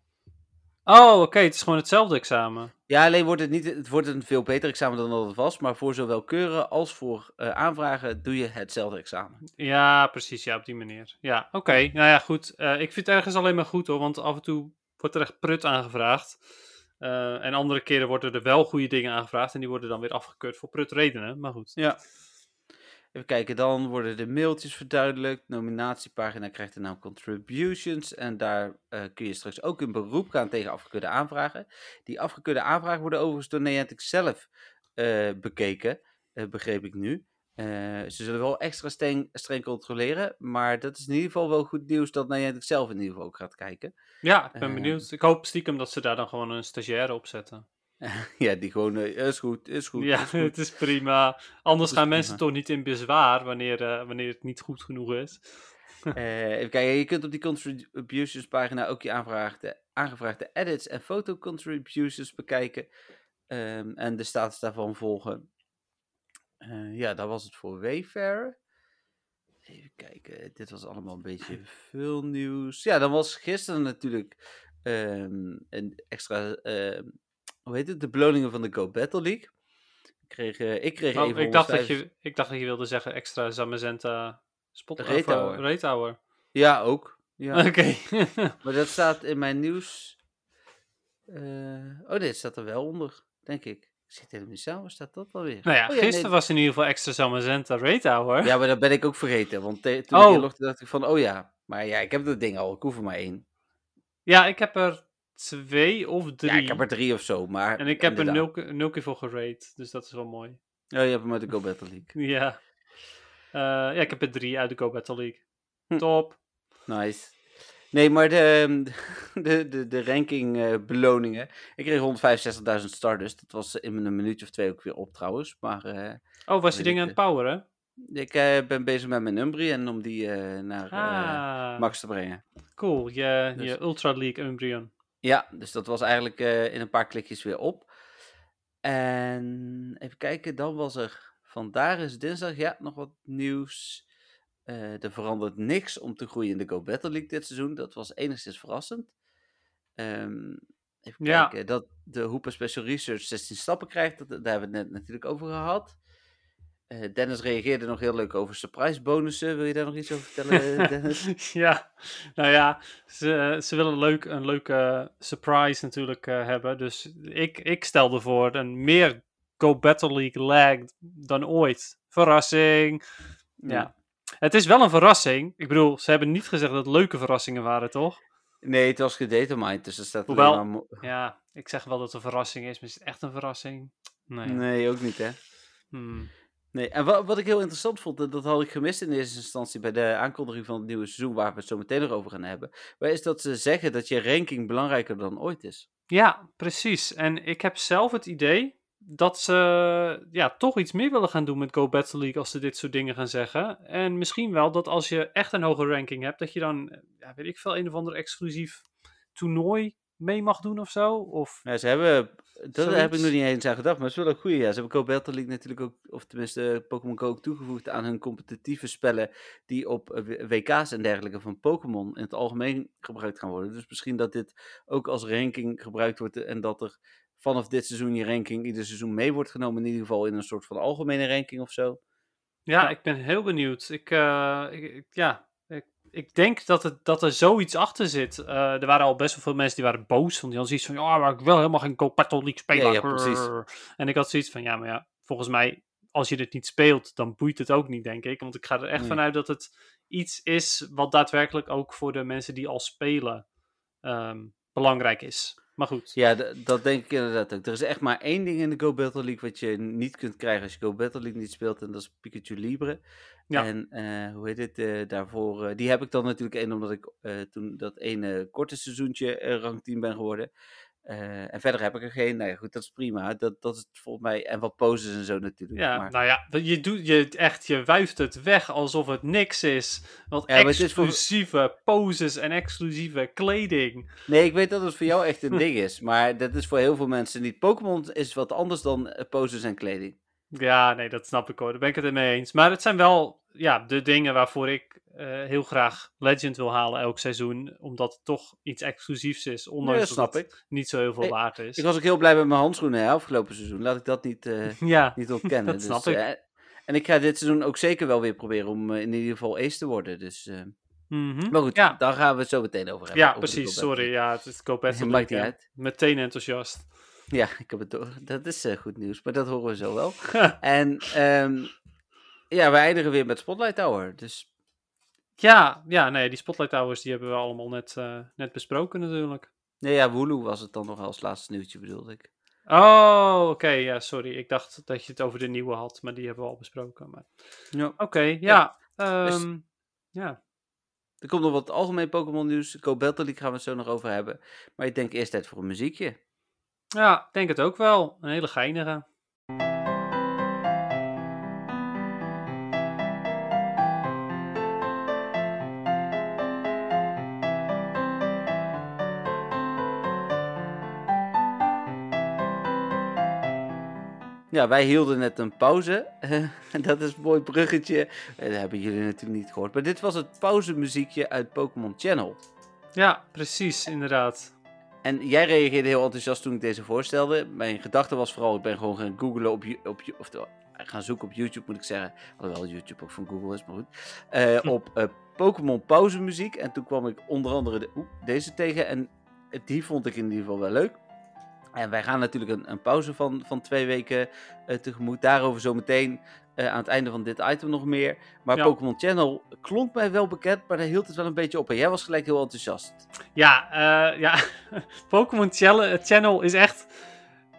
Oh, oké, het is gewoon hetzelfde examen. Ja, alleen wordt het niet, het wordt een veel beter examen dan dat het was, maar voor zowel keuren als voor eh, aanvragen doe je hetzelfde examen. Ja, precies, ja, op die manier. Ja, oké, nou ja, goed. Eh, ik vind het ergens alleen maar goed hoor, want af en toe wordt er echt prut aangevraagd. En andere keren worden er wel goede dingen aangevraagd en die worden dan weer afgekeurd voor prut redenen. Maar goed. Ja. Even kijken, dan worden de mailtjes verduidelijkt. Nominatiepagina krijgt de naam Contributions. En daar eh, kun je straks ook in beroep gaan tegen afgekeurde aanvragen. Die afgekeurde aanvragen worden overigens door Niantic zelf eh, bekeken, eh, begreep ik nu. Ze zullen wel extra streng, streng controleren, maar dat is in ieder geval wel goed nieuws dat Niantic zelf in ieder geval ook gaat kijken. Ja, ik ben benieuwd. Ik hoop stiekem dat ze daar dan gewoon een stagiaire op zetten. ja, die gewoon, eh, is goed, is goed, ja, is goed. het is prima. Anders is gaan mensen toch niet in bezwaar wanneer, eh, wanneer het niet goed genoeg is. Eh, even kijken, je kunt op die contributions pagina ook je aangevraagde, aangevraagde edits en foto contributions bekijken. Ehm, en de status daarvan volgen. Ja, dat was het voor Wayfarer. Even kijken, dit was allemaal een beetje veel nieuws. Ja, dan was gisteren natuurlijk ehm, een extra, ehm, hoe heet het, de beloningen van de Go Battle League. Ik kreeg, eh, ik kreeg Oh, even ik, dacht dat 150 je, ik dacht dat je wilde zeggen extra Zamazenta spot Rate eh, hour. Ja, ook. Ja. Oké. Maar dat staat in mijn nieuws. eh, oh nee, het staat er wel onder, denk ik. Ik zit helemaal niet samen, staat dat alweer? nou ja, Oh gisteren nee, was in ieder geval extra Zamazenta rate hour. Ja, maar dat ben ik ook vergeten. Want toen ik Oh. dacht ik van, oh ja. Maar ja, ik heb dat ding al. Ik hoef er maar één. Ja, ik heb er twee of drie. Ja, ik heb er drie of zo, maar... En ik heb er nul, nul keer voor gerate, dus dat is wel mooi. Oh, je hebt hem uit de Go Battle League. Ja. Eh, ja, ik heb er drie uit de Go Battle League. Hm. Top. Nice. Nee, maar de, de, de, de ranking eh, beloningen. Ik kreeg 165.000 stardust. Dat was in een minuutje of twee ook weer op trouwens. Maar eh, Oh, was je dingen aan het poweren? ik ben bezig met mijn Umbri en om die naar Ah, max te brengen. cool. Je, Dus- je Ultra League Umbreon. Ja, dus dat was eigenlijk eh, in een paar klikjes weer op. En even kijken, dan was er vandaag is dinsdag, ja, nog wat nieuws. Eh, er verandert niks om te groeien in de Go Battle League dit seizoen. Dat was enigszins verrassend. Ehm, even Ja. kijken, dat de Hooper Special Research 16 stappen krijgt, dat, daar hebben we het net natuurlijk over gehad. Eh, Dennis reageerde nog heel leuk over surprise bonussen. Wil je daar nog iets over vertellen, Dennis? ja, nou ja, ze, ze willen leuk, een leuke surprise natuurlijk eh, hebben. Dus ik, ik stel ervoor een meer Go Battle League lag dan ooit. Verrassing. Ja. Het is wel een verrassing. Ik bedoel, ze hebben niet gezegd dat het leuke verrassingen waren, toch? Nee, het was gedetermined, dus er staat Hoewel- maar... Ja, ik zeg wel dat het een verrassing is, maar is het echt een verrassing? Nee. Nee, ook niet, hè? Hmm. Nee, en wat, wat ik heel interessant vond, dat, dat had ik gemist in eerste instantie bij de aankondiging van het nieuwe seizoen, waar we het zo meteen nog over gaan hebben. Maar is dat ze zeggen dat je ranking belangrijker dan ooit is. Ja, precies. En ik heb zelf het idee dat ze ja, toch iets meer willen gaan doen met Go Battle League als ze dit soort dingen gaan zeggen. En misschien wel dat als je echt een hoge ranking hebt, dat je dan, ja, weet ik veel, een of ander exclusief toernooi mee mag doen of zo. Of Ja, ze hebben, dat heb ik nog niet eens aan gedacht, maar het is wel een goede. Ja. Ze hebben Battle League natuurlijk ook, of tenminste eh, Pokémon Go ook toegevoegd aan hun competitieve spellen die op eh, WK's en dergelijke van Pokémon in het algemeen gebruikt gaan worden. Dus misschien dat dit ook als ranking gebruikt wordt en dat er vanaf dit seizoen je ranking ieder seizoen mee wordt genomen, in ieder geval in een soort van algemene ranking of zo. Ja, Ja. ik ben heel benieuwd. Ik, eh, ik, ik- ja, ik, ik denk dat, het, dat er zoiets achter zit. Eh, er waren al best wel veel mensen die waren boos. Want die hadden zoiets van, ja, maar ik wil helemaal geen League spelen. Ja. En ik had zoiets van, ja, maar ja, volgens mij, als je dit niet speelt, dan boeit het ook niet, denk ik. Want ik ga er echt Nee. vanuit dat het iets is wat daadwerkelijk ook voor de mensen die al spelen ehm, belangrijk is. Maar goed. Ja, dat denk ik inderdaad ook. Er is echt maar één ding in de Go Battle League wat je niet kunt krijgen als je Go Battle League niet speelt. En dat is Pikachu Libre. Ja. En eh, hoe heet het eh, daarvoor? eh, die heb ik dan natuurlijk één omdat ik toen dat ene korte seizoentje rang 10 ben geworden. Eh, en verder heb ik er geen. Nou ja, goed, dat is prima. Dat, dat is volgens mij. En wat poses en zo natuurlijk. Ja, maar, nou ja, je doet je echt, je wuift het weg alsof het niks is. Want Ja, voor- exclusieve poses en exclusieve kleding. Nee, ik weet dat het voor jou echt een ding is. Maar dat is voor heel veel mensen niet. Pokémon is wat anders dan eh, poses en kleding. Ja, nee, dat snap ik hoor. Daar ben ik het mee eens. Maar het zijn wel ja, de dingen waarvoor ik eh, heel graag Legend wil halen elk seizoen. Omdat het toch iets exclusiefs is. Nee, Ondanks dat het niet zo heel veel Ik- waard is. Ik was ook heel blij met mijn handschoenen hè, afgelopen seizoen. Laat ik dat niet, eh, Ja, niet ontkennen. Dat snap dus, ik. eh, en ik ga dit seizoen ook zeker wel weer proberen om eh, in ieder geval ace te worden. Dus, eh, mhm. maar goed, Ja. daar gaan we het zo meteen over hebben. ja over precies. Sorry. Ja, het is Battle Maakt niet uit. Meteen enthousiast. Ja, ik heb het door. Dat is eh, goed nieuws, maar dat horen we zo wel. en ehm, ja, we eindigen weer met Spotlight Tower. Dus ja, ja, nee, die Spotlight Towers die hebben we allemaal net, eh, net besproken natuurlijk. nee, ja, Wooloo was het dan nog als laatste nieuwtje bedoelde ik. Oh, oké. ja, sorry. Ik dacht dat je het over de nieuwe had, maar die hebben we al besproken. Maar... Ja. Oké, ja. dus- ehm, ja. Er komt nog wat algemeen Pokémon nieuws. Go Battle League gaan we het zo nog over hebben. Maar ik denk eerst tijd voor een muziekje. Ja, ik denk het ook wel. Een hele geinige. Ja, wij hielden net een pauze. En dat is een mooi bruggetje. Eh, Dat hebben jullie natuurlijk niet gehoord. Maar dit was het pauzemuziekje uit Pokémon Channel. Ja, precies, inderdaad. En jij reageerde heel enthousiast toen ik deze voorstelde. Mijn gedachte was vooral, ik ben gewoon gaan googlen op, op of de- gaan zoeken op YouTube moet ik zeggen. Alhoewel YouTube ook van Google is, maar goed. Eh. Op eh, Pokémon pauzemuziek. En toen kwam ik onder andere de, deze tegen. En die vond ik in ieder geval wel leuk. En wij gaan natuurlijk een, een pauze van, van twee weken eh, tegemoet. Daarover zometeen eh aan het einde van dit item nog meer. Maar Ja. Pokémon Channel klonk mij wel bekend, maar daar hield het wel een beetje op. En jij was gelijk heel enthousiast. Ja, eh, ja. Pokémon Channel, is echt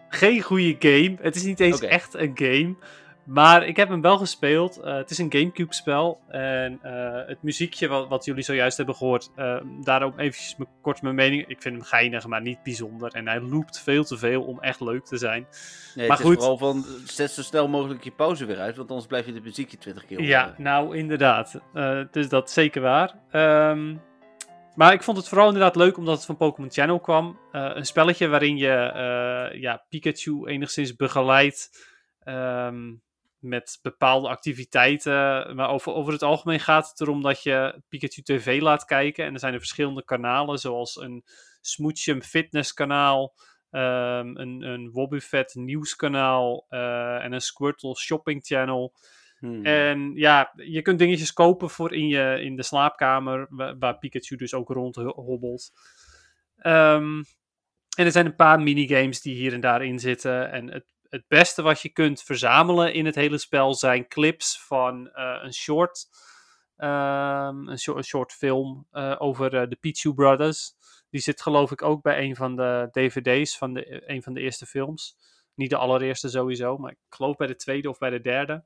geen goede game. Het is niet eens echt een game. Maar ik heb hem wel gespeeld. Eh, het is een Gamecube spel. En eh, het muziekje wat, wat jullie zojuist hebben gehoord. eh, daarom eventjes kort mijn mening. Ik vind hem geinig, maar niet bijzonder. En hij loopt veel te veel om echt leuk te zijn. Nee, Maar het goed. is vooral van, zet zo snel mogelijk je pauze weer uit, want anders blijf je de muziekje 20 keer Ja, horen. nou inderdaad. Eh, dus dat is zeker waar. Ehm, maar ik vond het vooral inderdaad leuk omdat het van Pokémon Channel kwam. Een spelletje waarin je ja, Pikachu enigszins begeleidt ehm, met bepaalde activiteiten. Maar over, over het algemeen gaat het erom dat je Pikachu TV laat kijken. En er zijn er verschillende kanalen, zoals een Smoochum Fitness kanaal. ehm, een, een Wobbuffet nieuwskanaal eh, en een Squirtle Shopping Channel. Hmm. En ja, je kunt dingetjes kopen voor in, je, in de slaapkamer, wa- waar, Pikachu dus ook rond hobbelt. Ehm, en er zijn een paar minigames die hier en daar in zitten. En het, het beste wat je kunt verzamelen in het hele spel zijn clips van eh, een short. ehm, een, short, film eh, over eh, de Pichu Brothers. Die zit geloof ik ook bij een van de dvd's van de, een van de eerste films. Niet de allereerste sowieso, maar ik geloof bij de tweede of bij de derde.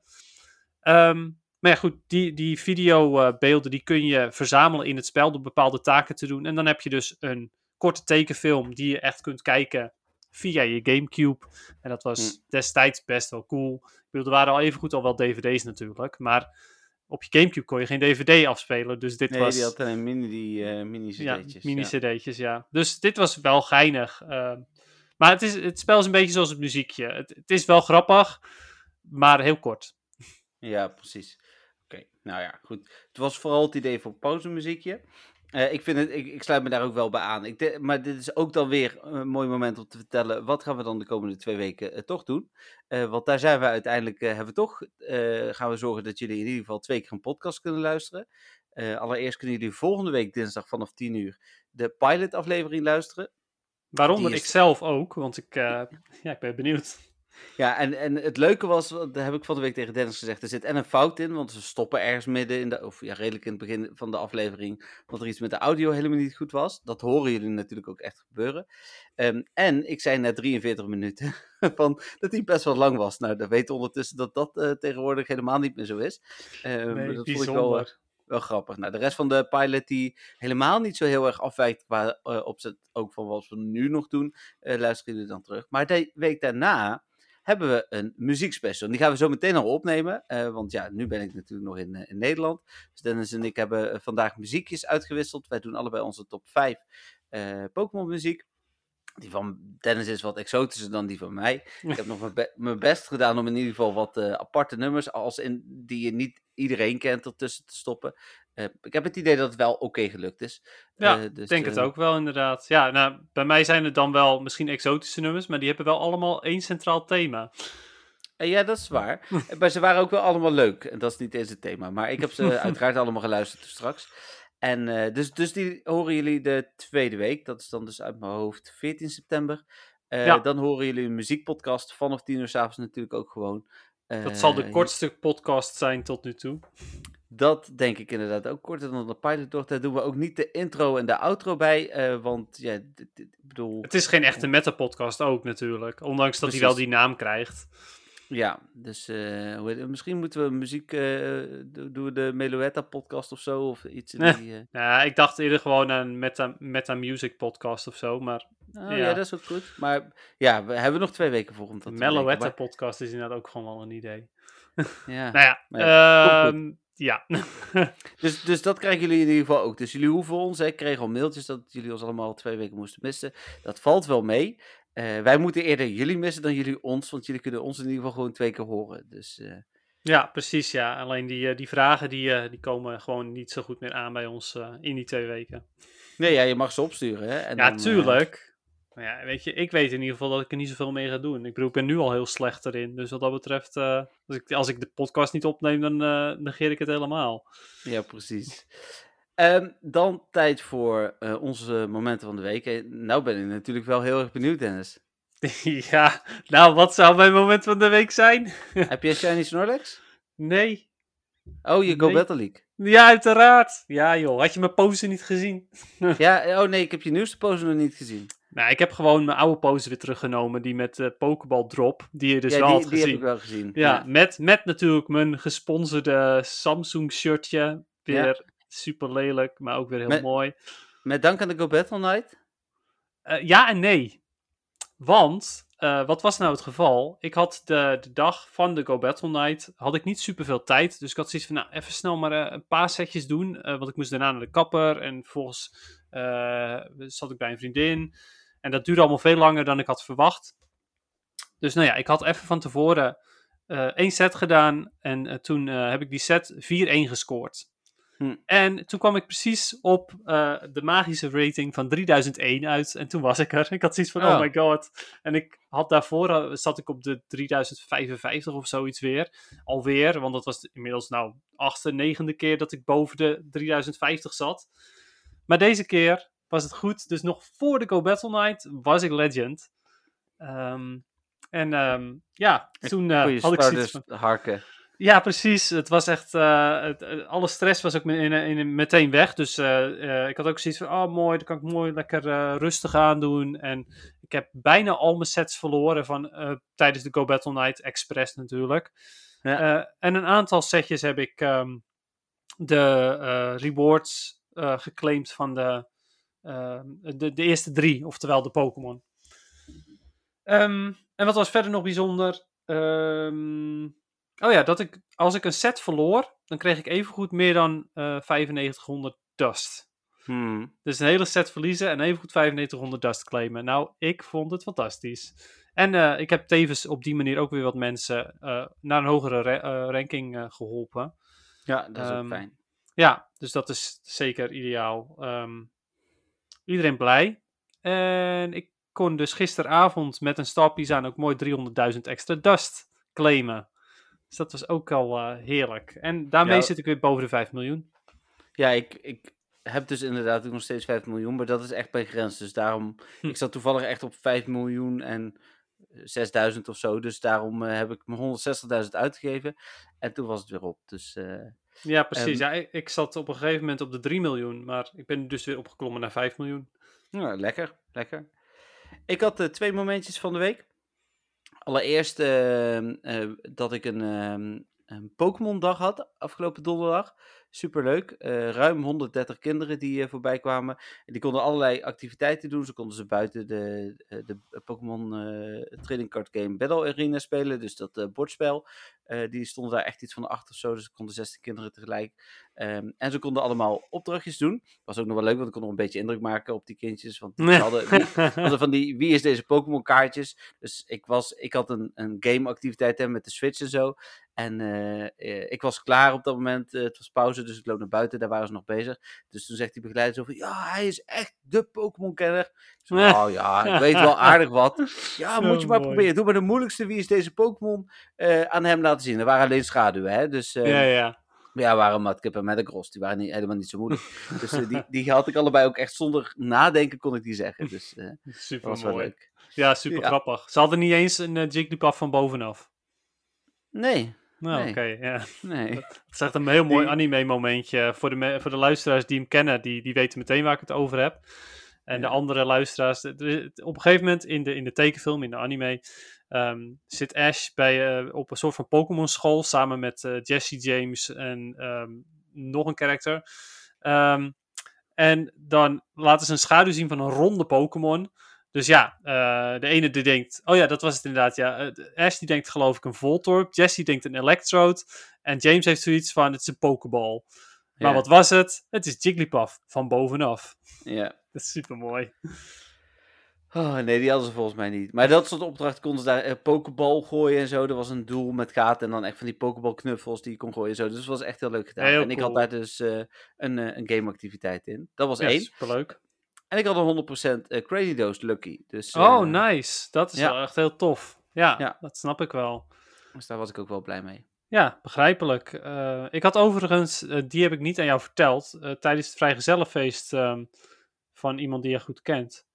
Ehm, maar ja, goed, die, die videobeelden die kun je verzamelen in het spel door bepaalde taken te doen. En dan heb je dus een korte tekenfilm die je echt kunt kijken via je Gamecube. En dat was Hm. destijds best wel cool. Ik bedoel, er waren al even goed al wel dvd's natuurlijk, maar op je Gamecube kon je geen dvd afspelen, dus dit Nee, was... die had alleen mini, die, eh mini Ja, cd'tjes. mini-cd'tjes, ja. Dus dit was wel geinig. ehm. maar het, is, het spel is een beetje zoals het muziekje. Het, het is wel grappig, maar heel kort. Ja, precies. Oké, nou ja, goed. Het was vooral het idee voor pauzemuziekje. Eh ik, vind het, ik, ik sluit me daar ook wel bij aan. Ik de- maar dit is ook dan weer een mooi moment om te vertellen. Wat gaan we dan de komende twee weken eh, toch doen? Eh, want daar zijn we uiteindelijk. hebben we toch. gaan we zorgen dat jullie in ieder geval twee keer een podcast kunnen luisteren. Allereerst kunnen jullie volgende week dinsdag vanaf 10 uur. de pilot-aflevering luisteren. Waaronder is- ik zelf ook, want ik, ja, ik ben benieuwd. Ja, en, en het leuke was, daar heb ik van de week tegen Dennis gezegd, er zit en een fout in, want ze stoppen ergens midden in de, of ja, redelijk in het begin van de aflevering, want er iets met de audio helemaal niet goed was. Dat horen jullie natuurlijk ook echt gebeuren. Ehm, en ik zei net 43 minuten, van, dat die best wel lang was. Nou, dan weten we ondertussen dat dat eh, tegenwoordig helemaal niet meer zo is. Ehm, Nee, dat vond ik wel, eh, wel grappig. Nou, de rest van de pilot die helemaal niet zo heel erg afwijkt qua eh, opzet ook van wat we nu nog doen, luisteren jullie dan terug. Maar de week daarna hebben we een muziekspecial. Die gaan we zo meteen al opnemen, eh, want ja, nu ben ik natuurlijk nog in, eh, in Nederland. Dus Dennis en ik hebben eh, vandaag muziekjes uitgewisseld. Wij doen allebei onze top 5 eh Pokémon muziek. Die van Dennis is wat exotischer dan die van mij. Ik heb nog mijn, be- mijn best gedaan om in ieder geval wat aparte nummers, als in, die je niet iedereen kent, ertussen te stoppen. Ik heb het idee dat het wel oké gelukt is. Ja, Eh, dus, Ik denk het eh, ook wel, inderdaad. Ja, nou, bij mij zijn het dan wel misschien exotische nummers, maar die hebben wel allemaal één centraal thema. Eh, ja, dat is waar. Maar ze waren ook wel allemaal leuk. En dat is niet eens het thema. Maar ik heb ze uiteraard allemaal geluisterd straks. En dus, dus die horen jullie de tweede week. Dat is dan dus uit mijn hoofd 14 september. Ja. Dan horen jullie een muziekpodcast vanaf 10 uur s'avonds natuurlijk ook gewoon. Dat zal de kortste podcast zijn tot nu toe. Dat denk ik inderdaad ook korter dan de pilot door. Daar doen we ook niet de intro en de outro bij. eh, want ja, ik bedoel... Het is geen echte meta-podcast ook natuurlijk, ondanks dat hij wel die naam krijgt. Ja, dus het? misschien moeten we muziek... eh, do- doen we de Meloetta podcast of zo? Of iets in die... Ja, ik dacht eerder gewoon aan een meta, meta music podcast of zo, maar Oh, Ja. ja. dat is ook goed. Maar ja, we hebben nog twee weken voor om dat te Meloetta podcast is inderdaad ook gewoon wel een idee. Ja. Nou ja, Maar ja. Dus, dus dat krijgen jullie in ieder geval ook. Dus jullie hoeven ons, hè, ik kreeg al mailtjes dat jullie ons allemaal twee weken moesten missen. Dat valt wel mee. Eh, wij moeten eerder jullie missen dan jullie ons, want jullie kunnen ons in ieder geval gewoon twee keer horen. Dus eh, ja, precies ja. Alleen die, eh, die vragen die, die komen gewoon niet zo goed meer aan bij ons in die twee weken. nee, ja, je mag ze opsturen. Hè? En ja, dan, tuurlijk. Maar ja, weet je, ik weet in ieder geval dat ik er niet zoveel mee ga doen. Ik bedoel, ik ben nu al heel slecht erin. Dus wat dat betreft, eh, als, ik, als ik de podcast niet opneem, dan eh, negeer ik het helemaal. Ja, precies. Ehm, dan tijd voor eh, onze momenten van de week. Nou ben ik natuurlijk wel heel erg benieuwd, Dennis. ja, nou, wat zou mijn moment van de week zijn? Heb je Shiny Snorlax? Nee. Oh, je Go Nee. Battle League. Ja, uiteraard. Ja, joh. Had je mijn pose niet gezien? Ja, oh nee, ik heb je nieuwste pose nog niet gezien. Nou, ik heb gewoon mijn oude pose weer teruggenomen. Die met de Pokéball drop. Die je dus ja, wel die, had die heb ik wel gezien. Ja, Met, met natuurlijk mijn gesponsorde Samsung shirtje. Weer super lelijk, maar ook weer heel Met- mooi. Met dank aan de Go Battle Night. Eh, ja en nee. Want, eh, wat was nou het geval? Ik had de, de dag van de Go Battle Night, had ik niet super veel tijd. Dus ik had zoiets van, nou, even snel maar eh, een paar setjes doen. eh, want ik moest daarna naar de kapper en vervolgens eh, zat ik bij een vriendin. En dat duurde allemaal veel langer dan ik had verwacht. Dus nou ja, ik had even van tevoren eh één set gedaan. En eh, toen eh, heb ik die set 4-1 gescoord. Hm. En toen kwam ik precies op de magische rating van 3001 uit. En toen was ik er. Ik had zoiets van, oh, Oh. my god. En ik had daarvoor, zat ik op de 3055 of zoiets weer. Alweer, want dat was inmiddels nou achtste, negende keer dat ik boven de 3050 zat. Maar deze keer was het goed. Dus nog voor de Go Battle Night was ik legend. Ehm, en ehm, ja, toen je had ik zoiets van... harken. Ja, precies. Het was echt. eh, het, eh, alle stress was ook in, in, meteen weg. Dus ik had ook zoiets van: oh, mooi, dan kan ik mooi lekker rustig aandoen. En ik heb bijna al mijn sets verloren van, tijdens de Go Battle Night Express natuurlijk. Ja. En een aantal setjes heb ik ehm, de rewards geclaimd van de, de, de eerste drie, oftewel de Pokémon. Ehm, en wat was verder nog bijzonder? Ehm, oh ja, dat ik, als ik een set verloor, dan kreeg ik evengoed meer dan eh 9500 dust. Hmm. Dus een hele set verliezen en evengoed 9500 dust claimen. Nou, ik vond het fantastisch. En eh, ik heb tevens op die manier ook weer wat mensen eh, naar een hogere ra- eh, ranking eh, geholpen. Ja, dat is ook Ehm, fijn. Ja, dus dat is zeker ideaal. Ehm, iedereen blij. En ik kon dus gisteravond met een stappies aan ook mooi 300.000 extra dust claimen. Dus dat was ook al eh, heerlijk. En daarmee Ja. zit ik weer boven de 5 miljoen. Ja, ik, ik heb dus inderdaad ook nog steeds 5 miljoen, maar dat is echt bij grens. Dus daarom, Hm. ik zat toevallig echt op 5 miljoen en 6000 of zo. Dus daarom eh, heb ik me 160.000 uitgegeven. En toen was het weer op. Dus eh, Ja, precies. Ja, ik, ik zat op een gegeven moment op de 3 miljoen, maar ik ben dus weer opgeklommen naar 5 miljoen. ja, lekker, lekker. Ik had eh, twee momentjes van de week. Allereerst ehm, eh, dat ik een, ehm, een Pokémon-dag had afgelopen donderdag. Superleuk. Eh ruim 130 kinderen die eh, voorbij kwamen. En die konden allerlei activiteiten doen. Ze konden ze buiten de, eh, de Pokémon Trading Card Game Battle Arena spelen. Dus dat bordspel. Die stonden daar echt iets van acht of zo. Dus er konden 16 kinderen tegelijk. Ehm, en ze konden allemaal opdrachtjes doen. Was ook nog wel leuk, want ik kon nog een beetje indruk maken op die kindjes. Want die hadden, die, hadden van die, wie is deze Pokémon kaartjes? Dus ik, was, ik had een, een game activiteit hè, met de Switch en zo. En eh, eh, ik was klaar op dat moment. eh, het was pauze, dus ik loop naar buiten. Daar waren ze nog bezig. Dus toen zegt die begeleider zo van... Ja, hij is echt de Pokémon-kenner. Nou ja, ik weet wel aardig wat. Ja, moet je maar proberen. Doe maar de moeilijkste. Wie is deze Pokémon? aan hem laten zien. Er waren alleen schaduwen, hè. Dus eh, ja, ja. ja, waren Matkip en Metagross. Die waren niet, helemaal niet zo moeilijk. dus die, die had ik allebei ook echt zonder nadenken kon ik die zeggen. Dus Super was mooi. leuk. Ja, super Ja. grappig. Ze hadden niet eens een Jigglypuff van bovenaf. Nee, Nou, Nee. oké, ja. nee. Het is echt een heel mooi Die- anime-momentje. Voor de, voor de luisteraars die hem kennen, die, die weten meteen waar ik het over heb. En de andere luisteraars, de- de- op een gegeven moment in de, in de tekenfilm, in de anime, ehm, zit Ash bij, eh, op een soort van Pokémon school samen met eh, Jesse James en ehm, nog een karakter. Ehm, en dan laten ze een schaduw zien van een ronde Pokémon. Dus ja, eh, de ene die denkt, oh ja, dat was het inderdaad, ja. Eh, Ash die denkt geloof ik een Voltorb, Jesse denkt een Electrode en James heeft zoiets van, het is een Pokéball. Maar Ja, wat was het? Het is Jigglypuff, van bovenaf. Ja. Dat is super mooi. Oh, nee, die hadden ze volgens mij niet. Maar dat soort opdrachten konden ze daar eh, pokebal gooien en zo. Er was een doel met gaten en dan echt van die pokeball knuffels die je kon gooien en zo. Dus het was echt heel leuk gedaan. Heel en ik had daar dus een, eh, een gameactiviteit in. Dat was Ja, één. superleuk. En ik had een 100% eh, Crazy Dose Lucky. Dus, Oh, eh, nice. Dat is ja. wel echt heel tof. Ja, Ja. dat snap ik wel. Dus daar was ik ook wel blij mee. Ja, begrijpelijk. Eh, ik had overigens, die heb ik niet aan jou verteld, tijdens het vrijgezellenfeest ehm, van iemand die je goed kent.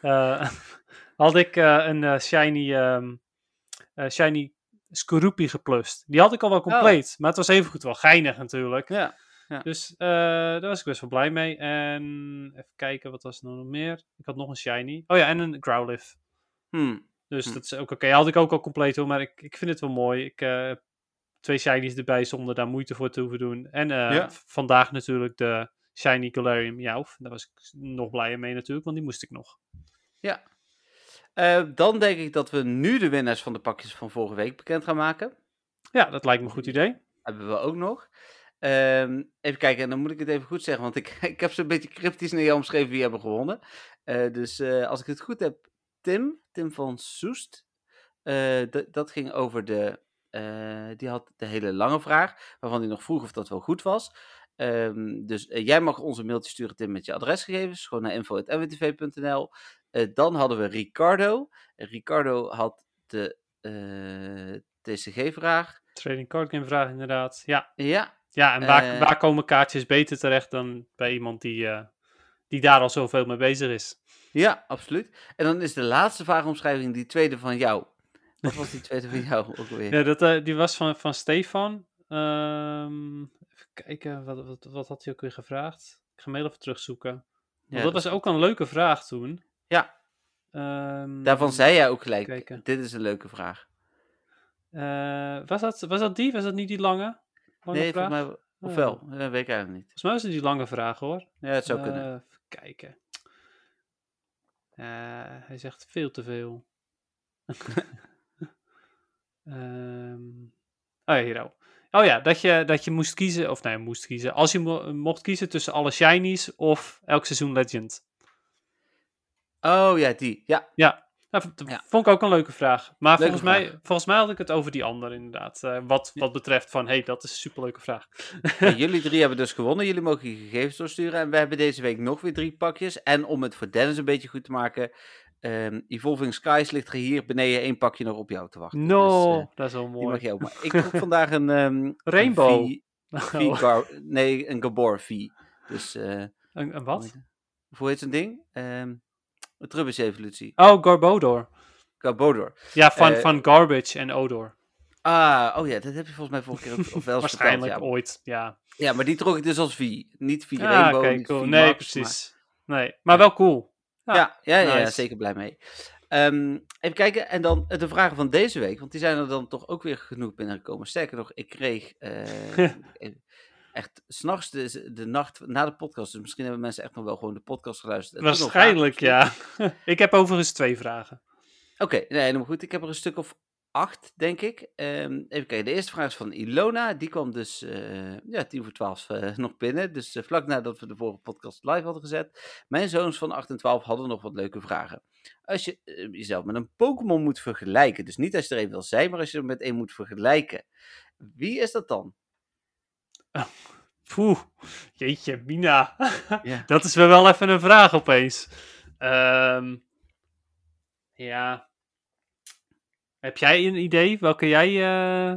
had ik een shiny, eh, shiny Skorupi geplust. Die had ik al wel compleet, maar het was evengoed wel geinig natuurlijk. Ja. Dus eh, daar was ik best wel blij mee. En even kijken, wat was er nog meer? Ik had nog een shiny. Oh ja, en een Growlithe. Hmm. Dus Hm. dat is ook oké. Had ik ook al compleet hoor, maar ik, ik vind het wel mooi. Ik eh, twee shinies erbij zonder daar moeite voor te hoeven doen. En eh, Ja. vandaag natuurlijk de shiny Galarian Meowth. Daar was ik nog blijer mee natuurlijk, want die moest ik nog. Ja. Dan denk ik dat we nu de winnaars van de pakjes van vorige week bekend gaan maken. Ja, dat lijkt me een goed idee. Hebben we ook nog. Ehm, even kijken, en dan moet ik het even goed zeggen, want ik, ik heb zo'n beetje cryptisch naar jou omschreven wie hebben gewonnen. Eh, dus eh, als ik het goed heb, Tim, Tim van Soest. Eh, dat ging over de, die had de hele lange vraag, waarvan hij nog vroeg of dat wel goed was. Ehm, dus jij mag ons een mailtje sturen, Tim, met je adresgegevens, gewoon naar info.nwtv.nl. Eh dan hadden we Ricardo. Ricardo had de TCG-vraag. Trading card game vraag inderdaad. Ja, Ja, ja en waar, Eh. waar komen kaartjes beter terecht dan bij iemand die, eh, die daar al zoveel mee bezig is? Ja, absoluut. En dan is de laatste vraagomschrijving die tweede van jou. Wat was die tweede van jou ook alweer? Ja, dat, eh, die was van, van Stefan. Ehm, even kijken, wat, wat, wat had hij ook weer gevraagd? Ik ga hem heel even terugzoeken. Want Ja, dat was ook een leuke vraag toen. Ja. Ehm, Daarvan zei jij ook gelijk, kijken. dit is een leuke vraag. was, dat, was dat die? Was dat niet die lange nee, vraag? mij, Oh. ofwel, dat weet ik eigenlijk niet. Volgens mij was het die lange vraag hoor. Ja, het zou Eh, kunnen. Even kijken. Eh, hij zegt veel te veel. Ehm oh ja, hier ook. Oh ja, dat je, dat je moest kiezen, of nee, moest kiezen. Als je mo- mocht kiezen tussen alle shinies of elk seizoen Legend. Oh ja, die. Ja, Ja, dat Ja. vond ik ook een leuke vraag. Maar Leuke volgens, mij, volgens mij had ik het over die andere inderdaad. eh, wat, wat betreft van, hey, dat is een superleuke vraag. Jullie drie hebben dus gewonnen. Jullie mogen je gegevens doorsturen. En we hebben deze week nog weer drie pakjes. En om het voor Dennis een beetje goed te maken. ehm Evolving Skies ligt er hier beneden één pakje nog op jou te wachten. No, Dus, eh, dat is wel mooi. mag je ook maar. Ik trok vandaag een... ehm, Rainbow. Een V, Oh, V nee, een Gabor V. Dus, eh, een, een wat? hoe heet zo'n ding? Ehm een Trubbish-evolutie. Oh, Garbodor. Gabodor. Ja, van, Eh, van Garbage en Odor. Ah, oh ja, dat heb je volgens mij vorige keer ook of wel Waarschijnlijk verteld, ooit, ja. ja. maar die trok ik dus als V. Niet V Ah, Rainbow, oké, niet cool. V Nee, Max, precies. Nee, maar wel cool. Maar, ja, ja, ja, ja, nice. zeker blij mee. Ehm, even kijken, en dan eh, de vragen van deze week, want die zijn er dan toch ook weer genoeg binnengekomen. Sterker nog, ik kreeg eh, echt s'nachts, de, de nacht na de podcast, dus misschien hebben mensen echt nog wel gewoon de podcast geluisterd. en Waarschijnlijk, ja. ik heb overigens twee vragen. Oké, nee, helemaal goed. Ik heb er een stuk of acht, denk ik. Ehm, even kijken, de eerste vraag is van Ilona. Die kwam dus eh, ja, tien voor twaalf eh, nog binnen. Dus eh, vlak nadat we de vorige podcast live hadden gezet. Mijn zoons van 8 en 12 hadden nog wat leuke vragen. Als je jezelf met een Pokémon moet vergelijken, dus niet als je er een wil zijn, maar als je er met een moet vergelijken. Wie is dat dan? Poeh, jeetje, Mina. Ja. Dat is wel even een vraag opeens. Ehm, ja. Heb jij een idee welke jij... eh,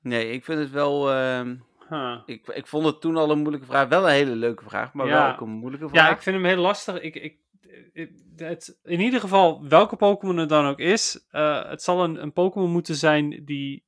Nee, ik vind het wel... ehm, huh. ik, ik vond het toen al een moeilijke vraag. Wel een hele leuke vraag, maar Ja. wel ook een moeilijke vraag. Ja, ik vind hem heel lastig. Ik, ik, ik- het, in ieder geval, welke Pokémon het dan ook is, eh, het zal een, een Pokémon moeten zijn die